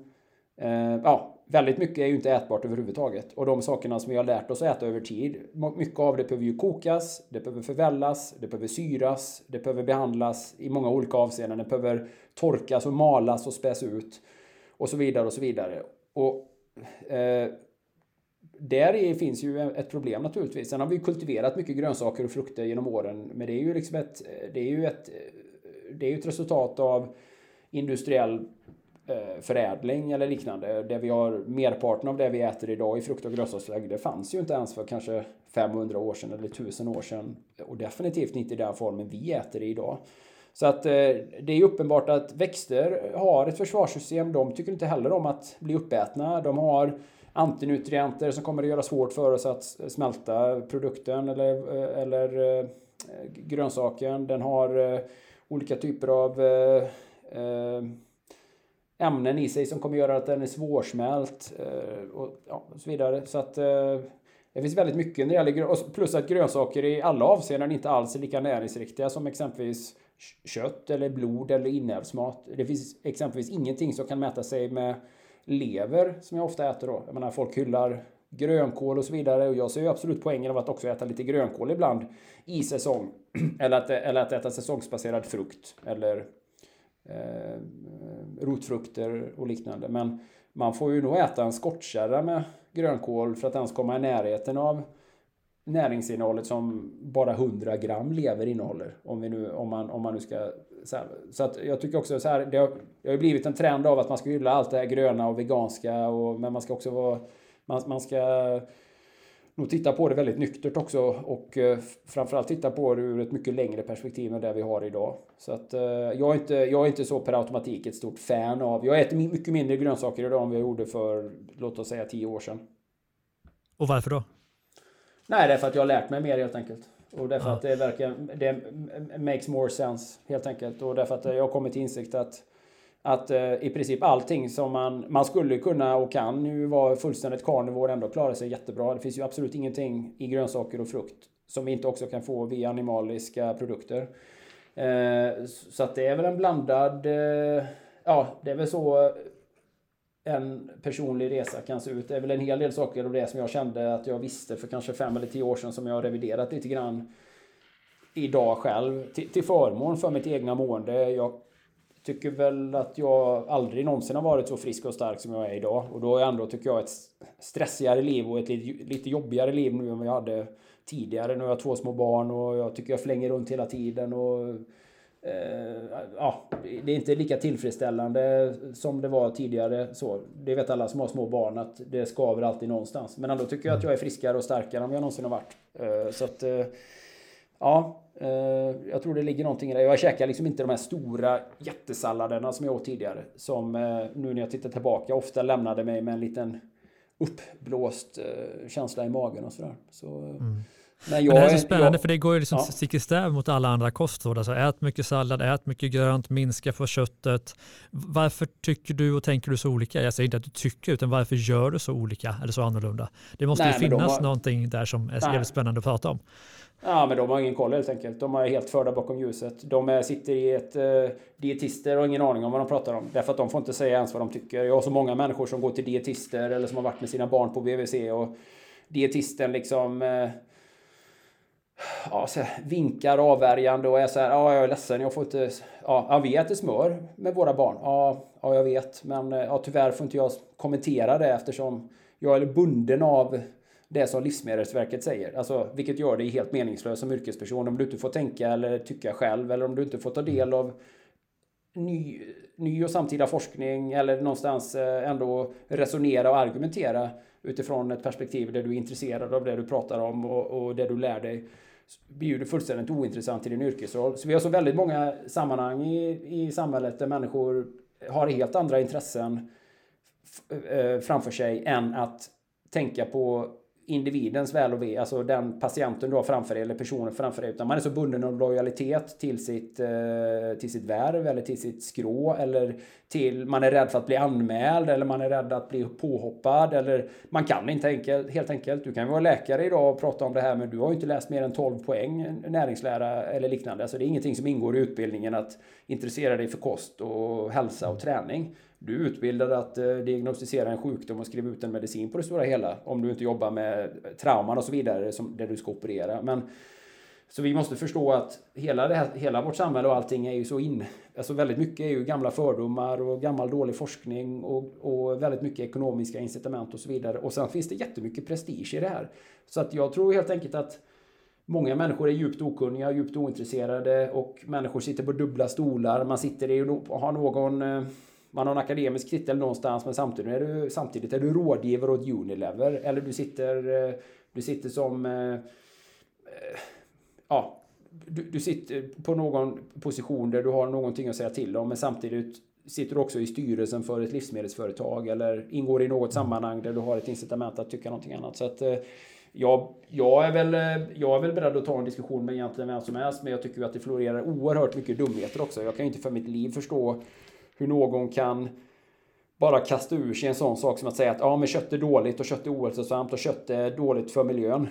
Eh, ja, väldigt mycket är ju inte ätbart överhuvudtaget. Och de sakerna som vi har lärt oss att äta över tid, mycket av det behöver ju kokas, det behöver förvällas, det behöver syras, det behöver behandlas i många olika avseenden. Det behöver torkas och malas och späs ut och så vidare och så vidare. Och eh, där finns ju ett problem naturligtvis. Sen har vi kultiverat mycket grönsaker och frukter genom åren. Men det är ju liksom ett, det är ju ett, det är ju ett resultat av industriell eh, förädling eller liknande. Där vi har merparten av det vi äter idag i frukt och grönsaksväg. Det fanns ju inte ens för kanske 500 år sedan eller 1000 år sedan. Och definitivt inte i den formen vi äter det idag. Så att eh, det är uppenbart att växter har ett försvarssystem. De tycker inte heller om att bli uppätna. De har antinutrienter som kommer att göra svårt för oss att smälta produkten eller, eller eh, grönsaken. Den har eh, olika typer av eh, ämnen i sig som kommer göra att den är svårsmält och, ja, och så vidare. Så att det finns väldigt mycket när det gäller plus att grönsaker i alla avseenden inte alls är lika näringsriktiga som exempelvis kött eller blod eller inälvsmat. Det finns exempelvis ingenting som kan mäta sig med lever som jag ofta äter då. Jag menar folk hyllar grönkål och så vidare och jag ser ju absolut poängen av att också äta lite grönkål ibland i säsong. eller, att, eller att äta säsongsbaserad frukt eller eh, rotfrukter och liknande. Men man får ju nog äta en skottkärra med grönkål för att ens komma i närheten av näringsinnehållet som bara 100 gram lever innehåller. Om, vi nu, om, man, om man nu ska... Så, här, så att jag tycker också så här, det har, det har blivit en trend av att man ska hylla allt det här gröna och veganska och, men man ska också vara... Man, man ska nog titta på det väldigt nyktert också och eh, framförallt titta på det ur ett mycket längre perspektiv än det vi har idag. Så att eh, jag, är inte, jag är inte så per automatik ett stort fan av... Jag äter mycket mindre grönsaker idag än vad jag gjorde för, låt oss säga, tio år sedan. Och varför då? Nej, det är för att jag har lärt mig mer helt enkelt. Och därför ja. att det verkar... Det makes more sense helt enkelt. Och därför att jag har kommit till insikt att att eh, i princip allting som man, man skulle kunna och kan ju vara fullständigt carnivore ändå klara sig jättebra. Det finns ju absolut ingenting i grönsaker och frukt som vi inte också kan få via animaliska produkter. Eh, så att det är väl en blandad... Eh, ja, det är väl så en personlig resa kan se ut. Det är väl en hel del saker av det som jag kände att jag visste för kanske fem eller tio år sedan som jag har reviderat lite grann idag själv till, till förmån för mitt egna mående. Jag tycker väl att jag aldrig någonsin har varit så frisk och stark som jag är idag. Och då är ändå, tycker jag, ett stressigare liv och ett lite jobbigare liv nu än vad jag hade tidigare. Nu har jag två små barn och jag tycker jag flänger runt hela tiden. Och, Eh, ja, det är inte lika tillfredsställande som det var tidigare. Så, det vet alla som har små barn att det skaver alltid någonstans. Men ändå tycker jag att jag är friskare och starkare än jag någonsin har varit. Eh, så att, eh, ja, jag tror det ligger någonting i det. Jag käkar liksom inte de här stora jättesalladerna som jag åt tidigare. Som nu när jag tittar tillbaka ofta lämnade mig med en liten uppblåst känsla i magen och sådär. Så, mm. Men, men det är så spännande jag, för det går ju liksom ja. stick i stäv mot alla andra kostråd. Alltså ät mycket sallad, ät mycket grönt, minska på köttet. Varför tycker du och tänker du så olika? Jag säger inte att du tycker, utan varför gör du så olika eller så annorlunda? Det måste Nej, ju finnas har... någonting där som är Nej. spännande att prata om. Ja, men de har ingen koll helt enkelt. De är helt förda bakom ljuset. De är, sitter i ett... Eh, dietister och ingen aning om vad de pratar om. Därför att de får inte säga ens vad de tycker. Jag har så många människor som går till dietister eller som har varit med sina barn på BVC och dietisten liksom... Eh, ja, så här, vinkar avvärjande och är så här, ja, jag är ledsen, jag får inte... Ja, ja, vi äter smör med våra barn. Ja, ja, jag vet, men eh, ja, tyvärr får inte jag kommentera det eftersom jag är bunden av det som Livsmedelsverket säger. Alltså, vilket gör dig helt meningslös som yrkesperson om du inte får tänka eller tycka själv eller om du inte får ta del av ny, ny och samtida forskning eller någonstans eh, ändå resonera och argumentera utifrån ett perspektiv där du är intresserad av det du pratar om och, och det du lär dig blir du fullständigt ointressant i din yrkesroll. Så vi har så väldigt många sammanhang i, i samhället där människor har helt andra intressen eh, framför sig än att tänka på individens väl och ve, alltså den patienten du har framför dig eller personen framför dig. Utan man är så bunden av lojalitet till sitt, eh, till sitt värv eller till sitt skrå. Eller till man är rädd för att bli anmäld eller man är rädd att bli påhoppad. Eller man kan inte enkelt, helt enkelt. Du kan vara läkare idag och prata om det här men du har ju inte läst mer än 12 poäng näringslära eller liknande. Så det är ingenting som ingår i utbildningen att intressera dig för kost och hälsa och träning. Du är utbildad att eh, diagnostisera en sjukdom och skriva ut en medicin på det stora hela. Om du inte jobbar med trauman och så vidare som, där du ska operera. Men, så vi måste förstå att hela, det här, hela vårt samhälle och allting är ju så in... Alltså väldigt mycket är ju gamla fördomar och gammal dålig forskning och, och väldigt mycket ekonomiska incitament och så vidare. Och sen finns det jättemycket prestige i det här. Så att jag tror helt enkelt att Många människor är djupt okunniga, djupt ointresserade och människor sitter på dubbla stolar. Man sitter i och har någon eh, man har en akademisk titel någonstans men samtidigt är du, samtidigt är du rådgivare åt Unilever. Eller du sitter, eh, du sitter som... Eh, eh, ja, du, du sitter på någon position där du har någonting att säga till om men samtidigt sitter du också i styrelsen för ett livsmedelsföretag eller ingår i något sammanhang där du har ett incitament att tycka någonting annat. Så att, jag, jag, är väl, jag är väl beredd att ta en diskussion med egentligen vem som helst men jag tycker att det florerar oerhört mycket dumheter också. Jag kan inte för mitt liv förstå hur någon kan bara kasta ur sig en sån sak som att säga att ja, men kött är dåligt och kött är ohälsosamt och kött är dåligt för miljön.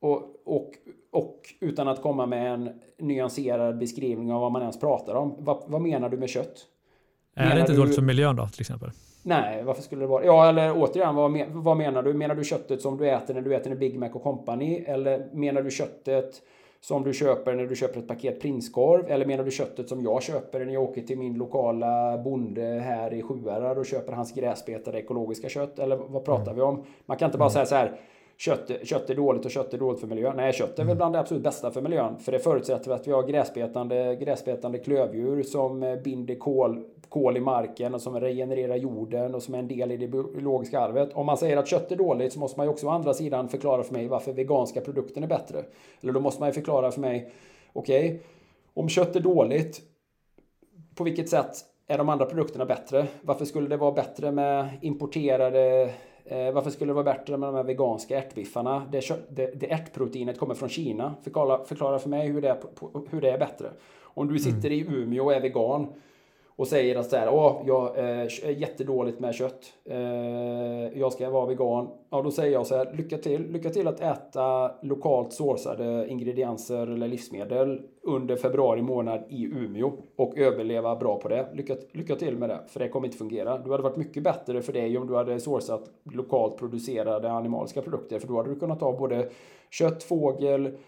Och, och, och utan att komma med en nyanserad beskrivning av vad man ens pratar om. Vad, vad menar du med kött? Är menar det inte du... dåligt för miljön då till exempel? Nej, varför skulle det vara Ja, eller återigen, vad, vad menar du? Menar du köttet som du äter när du äter en Big Mac och Company? Eller menar du köttet som du köper när du köper ett paket prinskorv? Eller menar du köttet som jag köper när jag åker till min lokala bonde här i Sjuhärad och köper hans gräsbetade ekologiska kött? Eller vad pratar mm. vi om? Man kan inte bara mm. säga så här kött, kött är dåligt och kött är dåligt för miljön. Nej, kött är väl mm. bland det absolut bästa för miljön. För det förutsätter att vi har gräsbetande, gräsbetande klövdjur som binder kol, kol i marken och som regenererar jorden och som är en del i det biologiska arvet. Om man säger att kött är dåligt så måste man ju också å andra sidan förklara för mig varför veganska produkter är bättre. Eller då måste man ju förklara för mig, okej, okay, om kött är dåligt, på vilket sätt är de andra produkterna bättre? Varför skulle det vara bättre med importerade Eh, varför skulle det vara bättre med de här veganska ärtbiffarna? Det, det, det ärtproteinet kommer från Kina. Förklara, förklara för mig hur det, är, hur det är bättre. Om du sitter mm. i Umeå och är vegan och säger att så här, Åh, jag eh, är jättedåligt med kött. Eh, jag ska vara vegan. Ja, då säger jag så här, lycka till. Lycka till att äta lokalt sourcade ingredienser eller livsmedel under februari månad i Umeå och överleva bra på det. Lycka, lycka till med det, för det kommer inte fungera. Du hade varit mycket bättre för dig om du hade sourcat lokalt producerade animaliska produkter, för då hade du kunnat ta både kött, fågel,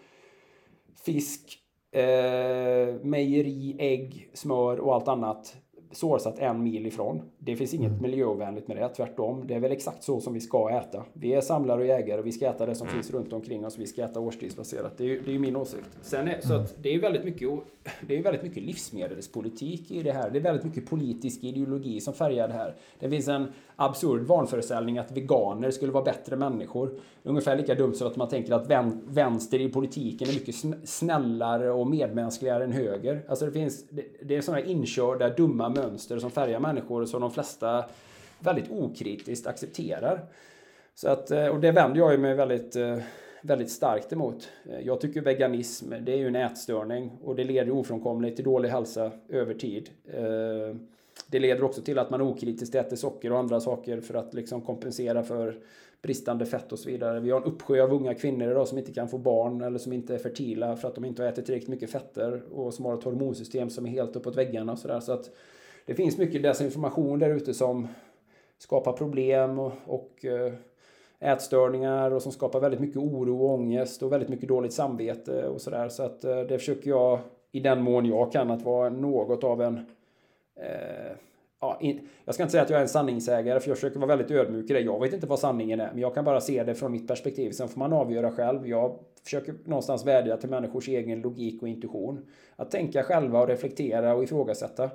fisk, eh, mejeri, ägg, smör och allt annat sourcat en mil ifrån. Det finns inget mm. miljöovänligt med det, tvärtom. Det är väl exakt så som vi ska äta. Vi är samlare och jägare och vi ska äta det som mm. finns runt omkring oss. Vi ska äta årstidsbaserat. Det är ju, det är min åsikt. Sen är, så mm. att det är väldigt mycket, det är väldigt mycket livsmedelspolitik i det här. Det är väldigt mycket politisk ideologi som färgar det här. Det finns en absurd vanföreställning att veganer skulle vara bättre människor. Ungefär lika dumt som att man tänker att vänster i politiken är mycket snällare och medmänskligare än höger. Alltså det finns, det är sådana inkörda dumma mönster som färgar människor som de flesta väldigt okritiskt accepterar. Så att, eh, och det vänder jag mig väldigt, eh, väldigt starkt emot. Eh, jag tycker veganism, det är ju en ätstörning och det leder ofrånkomligt till dålig hälsa över tid. Det leder också till att man okritiskt äter socker och andra saker för att liksom kompensera för bristande fett och så vidare. Vi har en uppsjö av unga kvinnor idag som inte kan få barn eller som inte är fertila för att de inte har ätit tillräckligt mycket fetter och som har ett hormonsystem som är helt uppåt väggarna och sådär. Så att det finns mycket desinformation där ute som skapar problem och, och eh, ätstörningar och som skapar väldigt mycket oro och ångest och väldigt mycket dåligt samvete och sådär. Så att eh, det försöker jag i den mån jag kan att vara något av en Eh, ja, in, jag ska inte säga att jag är en sanningsägare för jag försöker vara väldigt ödmjuk i det. Jag vet inte vad sanningen är men jag kan bara se det från mitt perspektiv. Sen får man avgöra själv. Jag försöker någonstans vädja till människors egen logik och intuition. Att tänka själva och reflektera och ifrågasätta.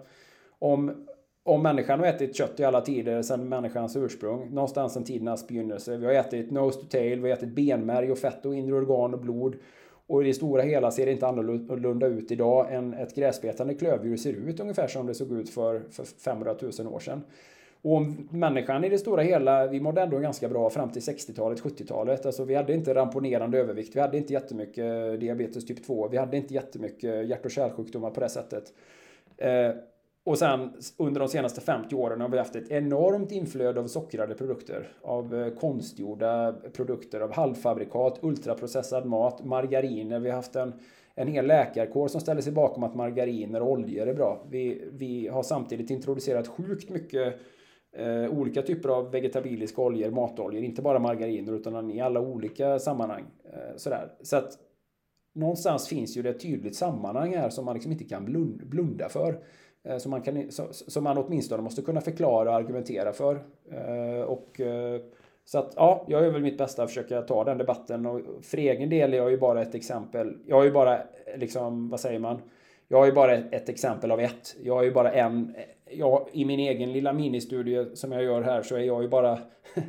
Om, om människan har ätit kött i alla tider sedan människans ursprung, någonstans sedan tidernas begynnelse. Vi har ätit nose to tail, vi har ätit benmärg och fett och inre organ och blod. Och i det stora hela ser det inte annorlunda ut idag än ett gräsbetande klövdjur ser ut ungefär som det såg ut för, för 500 000 år sedan. Och människan i det stora hela, vi mådde ändå ganska bra fram till 60-talet, 70-talet. Alltså vi hade inte ramponerande övervikt, vi hade inte jättemycket diabetes typ 2, vi hade inte jättemycket hjärt och kärlsjukdomar på det sättet. Eh, och sen under de senaste 50 åren har vi haft ett enormt inflöde av sockrade produkter. Av eh, konstgjorda produkter, av halvfabrikat, ultraprocessad mat, margariner. Vi har haft en, en hel läkarkår som ställer sig bakom att margariner och oljor är bra. Vi, vi har samtidigt introducerat sjukt mycket eh, olika typer av vegetabiliska oljor, matoljor. Inte bara margariner utan i alla olika sammanhang. Eh, sådär. Så att någonstans finns ju det ett tydligt sammanhang här som man liksom inte kan blunda för. Eh, som man, kan, som man åtminstone måste kunna förklara och argumentera för. Eh, och, eh, så att ja, jag gör väl mitt bästa att försöka ta den debatten och för egen del är jag ju bara ett exempel. Jag är ju bara, liksom, vad säger man? Jag är ju bara ett exempel av ett. Jag är ju bara en, jag, i min egen lilla ministudie som jag gör här så är jag ju bara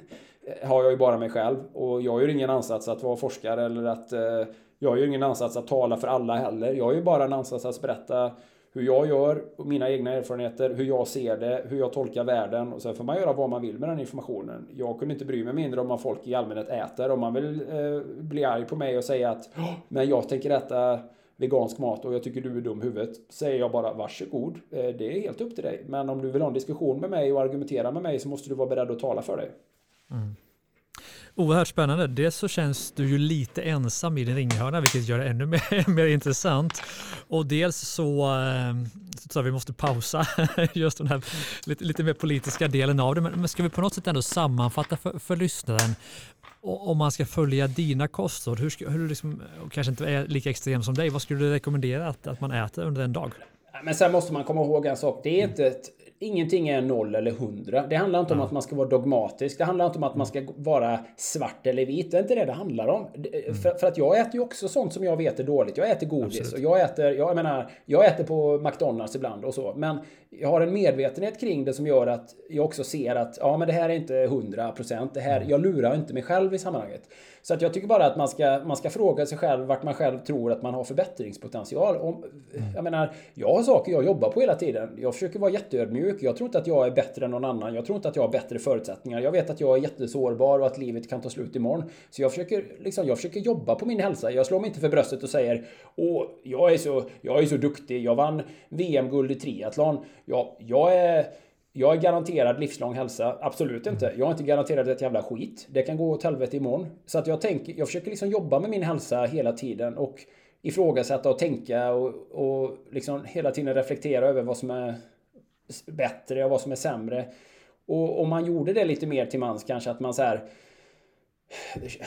har jag ju bara mig själv och jag gör ingen ansats att vara forskare eller att jag gör ingen ansats att tala för alla heller. Jag har ju bara en ansats att berätta hur jag gör, mina egna erfarenheter, hur jag ser det, hur jag tolkar världen. Och sen får man göra vad man vill med den informationen. Jag kunde inte bry mig mindre om vad folk i allmänhet äter. Om man vill eh, bli arg på mig och säga att men jag tänker äta vegansk mat och jag tycker du är dum i huvudet. Säger jag bara varsågod. Eh, det är helt upp till dig. Men om du vill ha en diskussion med mig och argumentera med mig så måste du vara beredd att tala för dig. Mm. Oerhört spännande. Dels så känns du ju lite ensam i din ringhörna vilket gör det ännu mer, mer intressant. Och dels så, tror så vi måste pausa just den här lite, lite mer politiska delen av det. Men, men ska vi på något sätt ändå sammanfatta för, för lyssnaren om man ska följa dina kostråd, hur, hur liksom, kanske inte är lika extrem som dig, vad skulle du rekommendera att, att man äter under en dag? Men sen måste man komma ihåg en sak. Det är inte ett ingenting är noll eller hundra. Det handlar inte om att man ska vara dogmatisk. Det handlar inte om att man ska vara svart eller vit. Det är inte det det handlar om. Mm. För, för, att jag äter ju också sånt som jag vet är dåligt. Jag äter godis Absolut. och jag äter, jag menar, jag äter på McDonalds ibland och så. Men jag har en medvetenhet kring det som gör att jag också ser att ja, men det här är inte hundra procent. Det här, mm. jag lurar inte mig själv i sammanhanget. Så att jag tycker bara att man ska, man ska fråga sig själv vart man själv tror att man har förbättringspotential. Om, mm. Jag menar, jag har saker jag jobbar på hela tiden. Jag försöker vara jätteödmjuk. Jag tror inte att jag är bättre än någon annan. Jag tror inte att jag har bättre förutsättningar. Jag vet att jag är jättesårbar och att livet kan ta slut imorgon. Så jag försöker, liksom, jag försöker jobba på min hälsa. Jag slår mig inte för bröstet och säger Åh, jag är så, jag är så duktig. Jag vann VM-guld i triathlon. Jag, jag är jag är garanterad livslång hälsa. Absolut inte. Jag är inte garanterad ett jävla skit. Det kan gå åt helvete imorgon. Så att jag tänker, jag försöker liksom jobba med min hälsa hela tiden och ifrågasätta och tänka och, och liksom hela tiden reflektera över vad som är bättre och vad som är sämre. Och om man gjorde det lite mer till mans kanske att man så här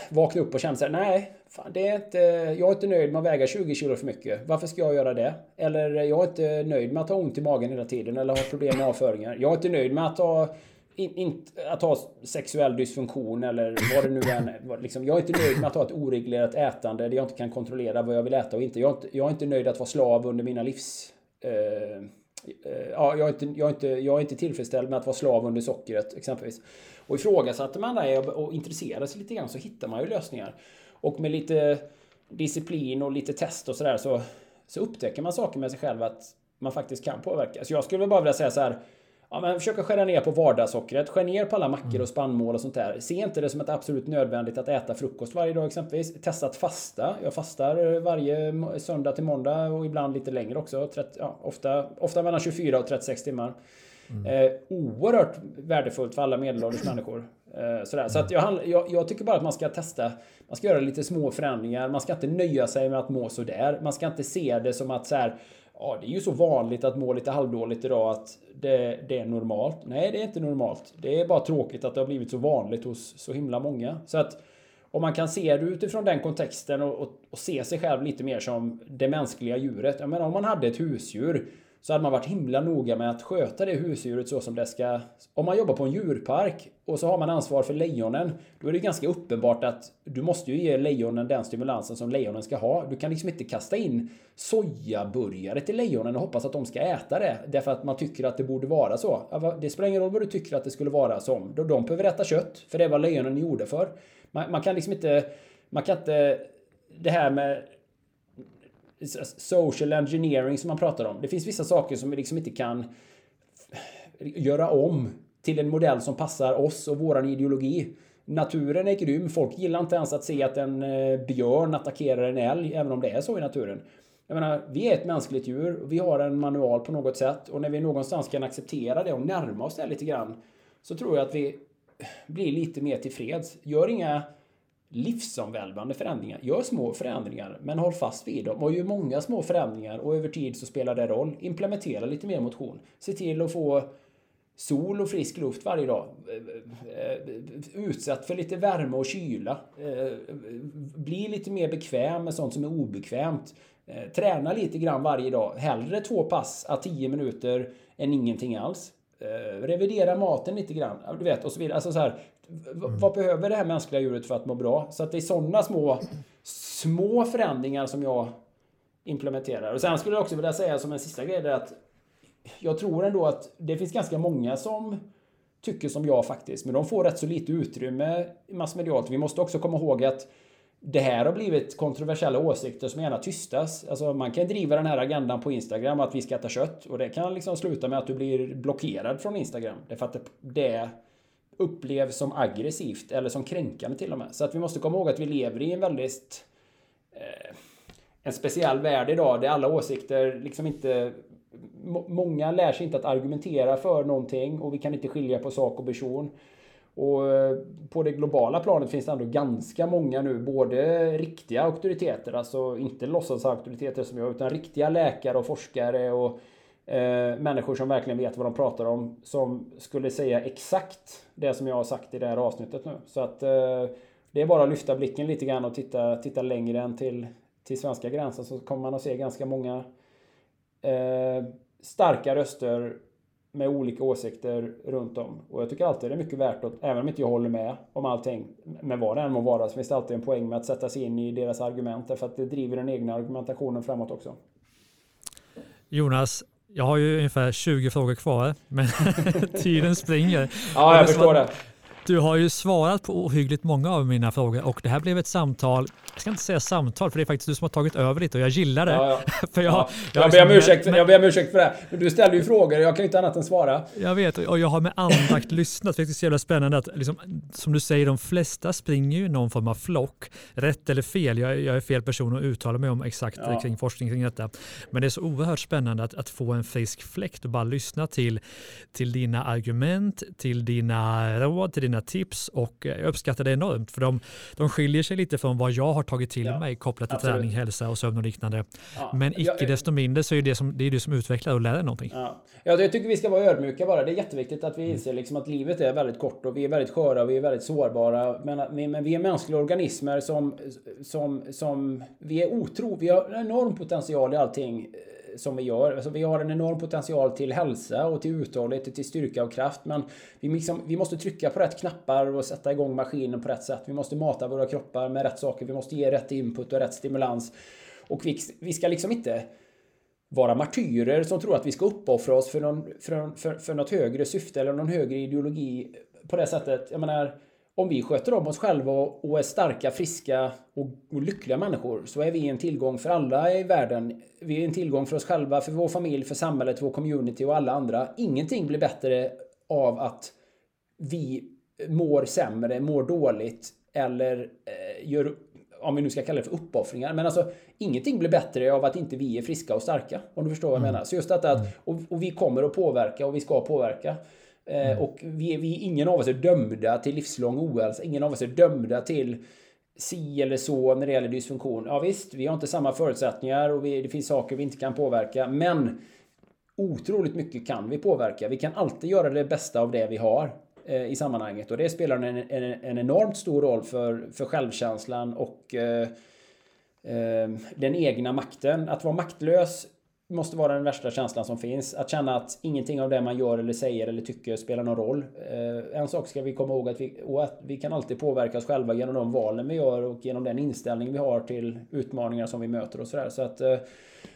vakna upp och känna så här, nej, fan, det är inte, jag är inte nöjd med att väga 20 kilo för mycket. Varför ska jag göra det? Eller jag är inte nöjd med att ha ont i magen hela tiden eller ha problem med avföringar. Jag är inte nöjd med att ha in, in, att ha sexuell dysfunktion eller vad det nu är. Liksom, jag är inte nöjd med att ha ett oreglerat ätande där jag inte kan kontrollera vad jag vill äta och inte. Jag är inte, jag är inte nöjd att vara slav under mina livs... Eh, eh ja, jag, är inte, jag, är inte, jag är inte tillfredsställd med att vara slav under sockret exempelvis. Och ifrågasätter man det och intresserar sig lite grann så hittar man ju lösningar. Och med lite disciplin och lite test och sådär så, så upptäcker man saker med sig själv att man faktiskt kan påverka. Så jag skulle bara vilja säga så här. Ja, men försöka skära ner på vardagssockret. Skär ner på alla mackor och spannmål och sånt där. Se inte det som ett absolut nödvändigt att äta frukost varje dag exempelvis. Testa att fasta. Jag fastar varje söndag till måndag och ibland lite längre också. 30, ja, ofta, ofta mellan 24 och 36 timmar. Mm. Eh, oerhört värdefullt för alla medelålders människor. Eh, sådär. Så att jag, jag, jag, tycker bara att man ska testa. Man ska göra lite små förändringar. Man ska inte nöja sig med att må sådär. Man ska inte se det som att så här, ja, det är ju så vanligt att må lite halvdåligt idag att det, det, är normalt. Nej, det är inte normalt. Det är bara tråkigt att det har blivit så vanligt hos så himla många. Så att om man kan se det utifrån den kontexten och, och, och se sig själv lite mer som det mänskliga djuret. Jag menar om man hade ett husdjur så hade man varit himla noga med att sköta det husdjuret så som det ska. Om man jobbar på en djurpark och så har man ansvar för lejonen, då är det ganska uppenbart att du måste ju ge lejonen den stimulansen som lejonen ska ha. Du kan liksom inte kasta in sojaburgare till lejonen och hoppas att de ska äta det därför att man tycker att det borde vara så. Det spelar ingen roll vad du tycker att det skulle vara som. De behöver äta kött, för det är vad lejonen gjorde för. Man, man kan liksom inte... Man kan inte... Det här med social engineering som man pratar om. Det finns vissa saker som vi liksom inte kan göra om till en modell som passar oss och våran ideologi. Naturen är grym. Folk gillar inte ens att se att en eh, björn attackerar en älg, även om det är så i naturen. Jag menar, vi är ett mänskligt djur. Vi har en manual på något sätt och när vi någonstans kan acceptera det och närma oss det lite grann så tror jag att vi blir lite mer tillfreds. Gör inga livsomvälvande förändringar. Gör små förändringar, men håll fast vid dem. Och gör många små förändringar och över tid så spelar det roll. Implementera lite mer motion. Se till att få sol och frisk luft varje dag. Utsatt för lite värme och kyla. Bli lite mer bekväm med sånt som är obekvämt. Träna lite grann varje dag. Hellre två pass a tio minuter än ingenting alls. Revidera maten lite grann. Du vet, och så vidare. Alltså så här, Mm. Vad behöver det här mänskliga djuret för att må bra? Så att det är sådana små, små förändringar som jag implementerar. Och sen skulle jag också vilja säga som en sista grej är att jag tror ändå att det finns ganska många som tycker som jag faktiskt, men de får rätt så lite utrymme massmedialt. Vi måste också komma ihåg att det här har blivit kontroversiella åsikter som gärna tystas. Alltså man kan driva den här agendan på Instagram att vi ska äta kött och det kan liksom sluta med att du blir blockerad från Instagram. Därför att det upplevs som aggressivt eller som kränkande till och med. Så att vi måste komma ihåg att vi lever i en väldigt... Eh, en speciell värld idag där alla åsikter liksom inte... Många lär sig inte att argumentera för någonting och vi kan inte skilja på sak och person. Och eh, på det globala planet finns det ändå ganska många nu, både riktiga auktoriteter, alltså inte låtsasauktoriteter som jag, utan riktiga läkare och forskare och eh, människor som verkligen vet vad de pratar om, som skulle säga exakt det som jag har sagt i det här avsnittet nu. Så att eh, det är bara att lyfta blicken lite grann och titta, titta längre än till, till svenska gränsen så kommer man att se ganska många eh, starka röster med olika åsikter runt om. Och jag tycker alltid det är mycket värt att, även om inte jag håller med om allting, med vad det än må vara, så finns det alltid en poäng med att sätta sig in i deras argument, därför att det driver den egna argumentationen framåt också. Jonas, jag har ju ungefär 20 frågor kvar, men tiden springer. Ja, jag förstår det. Du har ju svarat på ohyggligt många av mina frågor och det här blev ett samtal. Jag ska inte säga samtal för det är faktiskt du som har tagit över lite och jag gillar det. Ja, ja. för jag, ja. jag, jag, ber om ursäkt, med, jag ber om ursäkt för det. Men du ställer ju frågor och jag kan inte annat än svara. Jag vet och jag har med andakt lyssnat. Det är så jävla spännande att liksom, som du säger, de flesta springer ju någon form av flock. Rätt eller fel, jag, jag är fel person att uttala mig om exakt ja. kring forskning kring detta. Men det är så oerhört spännande att, att få en frisk fläkt och bara lyssna till, till dina argument, till dina råd, till dina dina tips och jag uppskattar det enormt för de, de skiljer sig lite från vad jag har tagit till ja, mig kopplat till absolut. träning, hälsa och sömn och liknande. Ja, Men icke jag, desto mindre så är det som, det är du som utvecklar och lär dig någonting. Ja. ja, jag tycker vi ska vara ödmjuka bara. Det är jätteviktigt att vi mm. inser liksom att livet är väldigt kort och vi är väldigt sköra och vi är väldigt sårbara. Men, men vi är mänskliga organismer som, som, som vi är otro. Vi har en enorm potential i allting som vi gör. Alltså vi har en enorm potential till hälsa och till uthållighet, till styrka och kraft. Men vi, liksom, vi måste trycka på rätt knappar och sätta igång maskinen på rätt sätt. Vi måste mata våra kroppar med rätt saker. Vi måste ge rätt input och rätt stimulans. Och vi, vi ska liksom inte vara martyrer som tror att vi ska uppoffra oss för, någon, för, för, för något högre syfte eller någon högre ideologi på det sättet. Jag menar, om vi sköter om oss själva och är starka, friska och, lyckliga människor så är vi en tillgång för alla i världen. Vi är en tillgång för oss själva, för vår familj, för samhället, vår community och alla andra. Ingenting blir bättre av att vi mår sämre, mår dåligt eller eh, gör, om vi nu ska kalla det för uppoffringar. Men alltså, ingenting blir bättre av att inte vi är friska och starka. Om du förstår vad jag mm. menar. Så just detta att, och, och vi kommer att påverka och vi ska påverka. Eh, mm. Och vi, vi, ingen av oss är dömda till livslång ohälsa. Ingen av oss är dömda till si eller så när det gäller dysfunktion. Ja visst, vi har inte samma förutsättningar och vi, det finns saker vi inte kan påverka. Men otroligt mycket kan vi påverka. Vi kan alltid göra det bästa av det vi har eh, i sammanhanget. Och det spelar en, en, en, enormt stor roll för, för självkänslan och eh, eh, den egna makten. Att vara maktlös måste vara den värsta känslan som finns. Att känna att ingenting av det man gör eller säger eller tycker spelar någon roll. Eh, en sak ska vi komma ihåg att vi, att vi kan alltid påverka oss själva genom de valen vi gör och genom den inställning vi har till utmaningar som vi möter och sådär. Så att eh,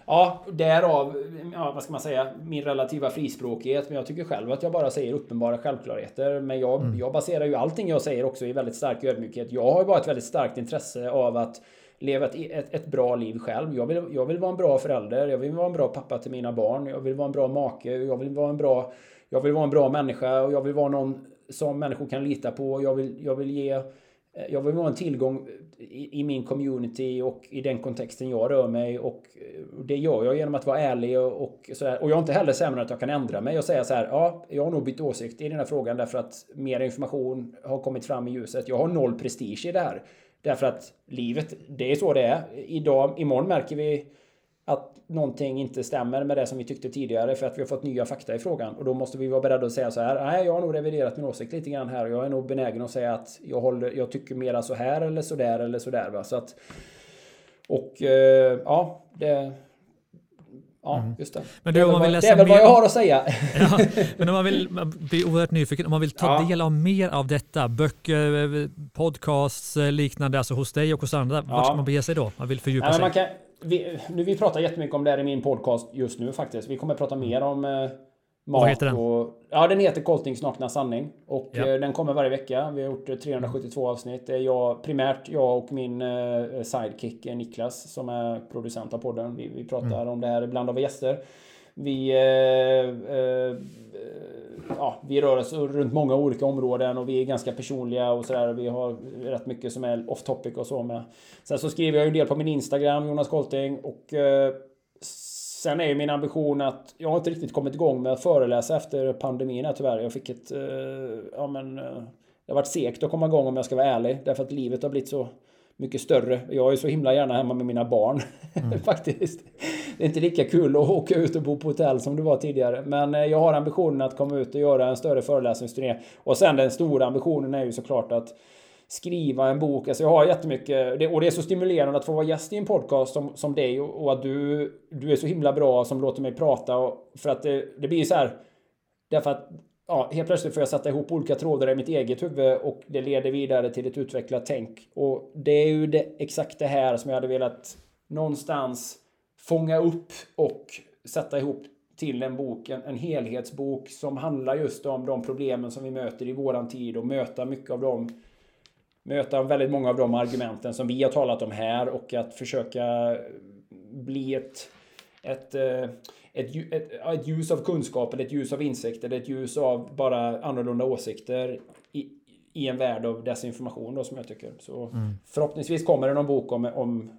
Ja, därav, ja, vad ska man säga, min relativa frispråkighet. Men jag tycker själv att jag bara säger uppenbara självklarheter. Men jag, mm. jag baserar ju allting jag säger också i väldigt stark ödmjukhet. Jag har ju bara ett väldigt starkt intresse av att leva ett, ett, ett, bra liv själv. Jag vill, jag vill vara en bra förälder, jag vill vara en bra pappa till mina barn, jag vill vara en bra make, jag vill vara en bra, jag vill vara en bra människa och jag vill vara någon som människor kan lita på. Jag vill, jag vill ge eh, jag vill vara en tillgång i, i min community och i den kontexten jag rör mig och eh, det gör jag genom att vara ärlig och, och sådär. Och jag är inte heller sämre än att jag kan ändra mig och säga så här. Ja, jag har nog bytt åsikt i den här frågan därför att mer information har kommit fram i ljuset. Jag har noll prestige i det här. Därför att livet, det är så det är. Idag, imorgon märker vi att någonting inte stämmer med det som vi tyckte tidigare för att vi har fått nya fakta i frågan. Och då måste vi vara beredda att säga så här. Nej, jag har nog reviderat min åsikt lite grann här. Jag är nog benägen att säga att jag, håller, jag tycker mera så här eller så där eller så där. Va? Så att, och eh, ja, det, Ja, mm. just det. Men det, är, väl, det är väl vad jag har att säga. Ja, men om man vill bli oerhört nyfiken, om man vill ta ja. del av mer av detta, böcker, podcasts, liknande, alltså hos dig och hos andra, ja. vart ska man bege sig då? Man vill fördjupa Nej, sig? Man kan, vi, nu, vi pratar jättemycket om det här i min podcast just nu faktiskt. Vi kommer prata mer om eh, Mat Vad heter den? Och, ja, den heter Coltings nakna sanning. Och ja. eh, den kommer varje vecka. Vi har gjort 372 avsnitt. Det är jag, primärt jag och min eh, sidekick eh, Niklas som är producent av podden. Vi, vi pratar mm. om det här. Ibland har vi gäster. vi, eh, eh, ja, vi rör oss runt många olika områden och vi är ganska personliga och sådär. Vi har rätt mycket som är off topic och så med. Sen så skriver jag ju en del på min Instagram, Jonas Kolting. Och eh, sen är ju min ambition att jag har inte riktigt kommit igång med att föreläsa efter pandemin här tyvärr. Jag fick ett, eh, ja men, eh, det har varit segt att komma igång om jag ska vara ärlig. Därför att livet har blivit så mycket större. Jag är så himla gärna hemma med mina barn. Mm. Faktiskt. Det är inte lika kul att åka ut och bo på hotell som det var tidigare. Men eh, jag har ambitionen att komma ut och göra en större föreläsningsturné. Och sen den stora ambitionen är ju såklart att skriva en bok. Alltså jag har jättemycket, och det är så stimulerande att få vara gäst i en podcast som, som dig och att du, du är så himla bra som låter mig prata. Och, för att det, det blir så här, därför att ja, helt plötsligt får jag sätta ihop olika trådar i mitt eget huvud och det leder vidare till ett utvecklat tänk. Och det är ju det, exakt det här som jag hade velat någonstans fånga upp och sätta ihop till en bok, en, en helhetsbok som handlar just om de problemen som vi möter i våran tid och möta mycket av dem möta väldigt många av de argumenten som vi har talat om här och att försöka bli ett, ett, eh, ett, ett, ett ljus av kunskap eller ett ljus av insikt eller ett ljus av bara annorlunda åsikter i, i en värld av desinformation då som jag tycker. Så mm. förhoppningsvis kommer det någon bok om, om,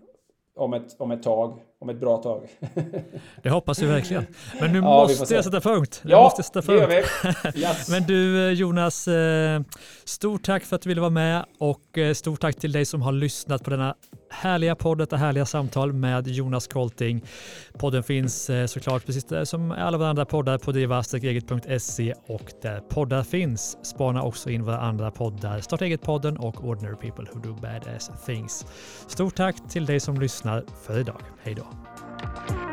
om ett, om ett tag, om ett bra tag. det hoppas vi verkligen. Men nu ja, måste jag sätta punkt. Ja, måste sätta punkt. Yes. Men du eh, Jonas, eh, stort tack för att du ville vara med och eh, stort tack till dig som har lyssnat på denna härliga podd, detta härliga samtal med Jonas Kolting. Podden finns såklart precis som alla våra andra poddar på drivastreget.se och där poddar finns. Spana också in våra andra poddar, Starta eget-podden och Ordinary People Who Do Badass Things. Stort tack till dig som lyssnar för idag. Hej då! Thank you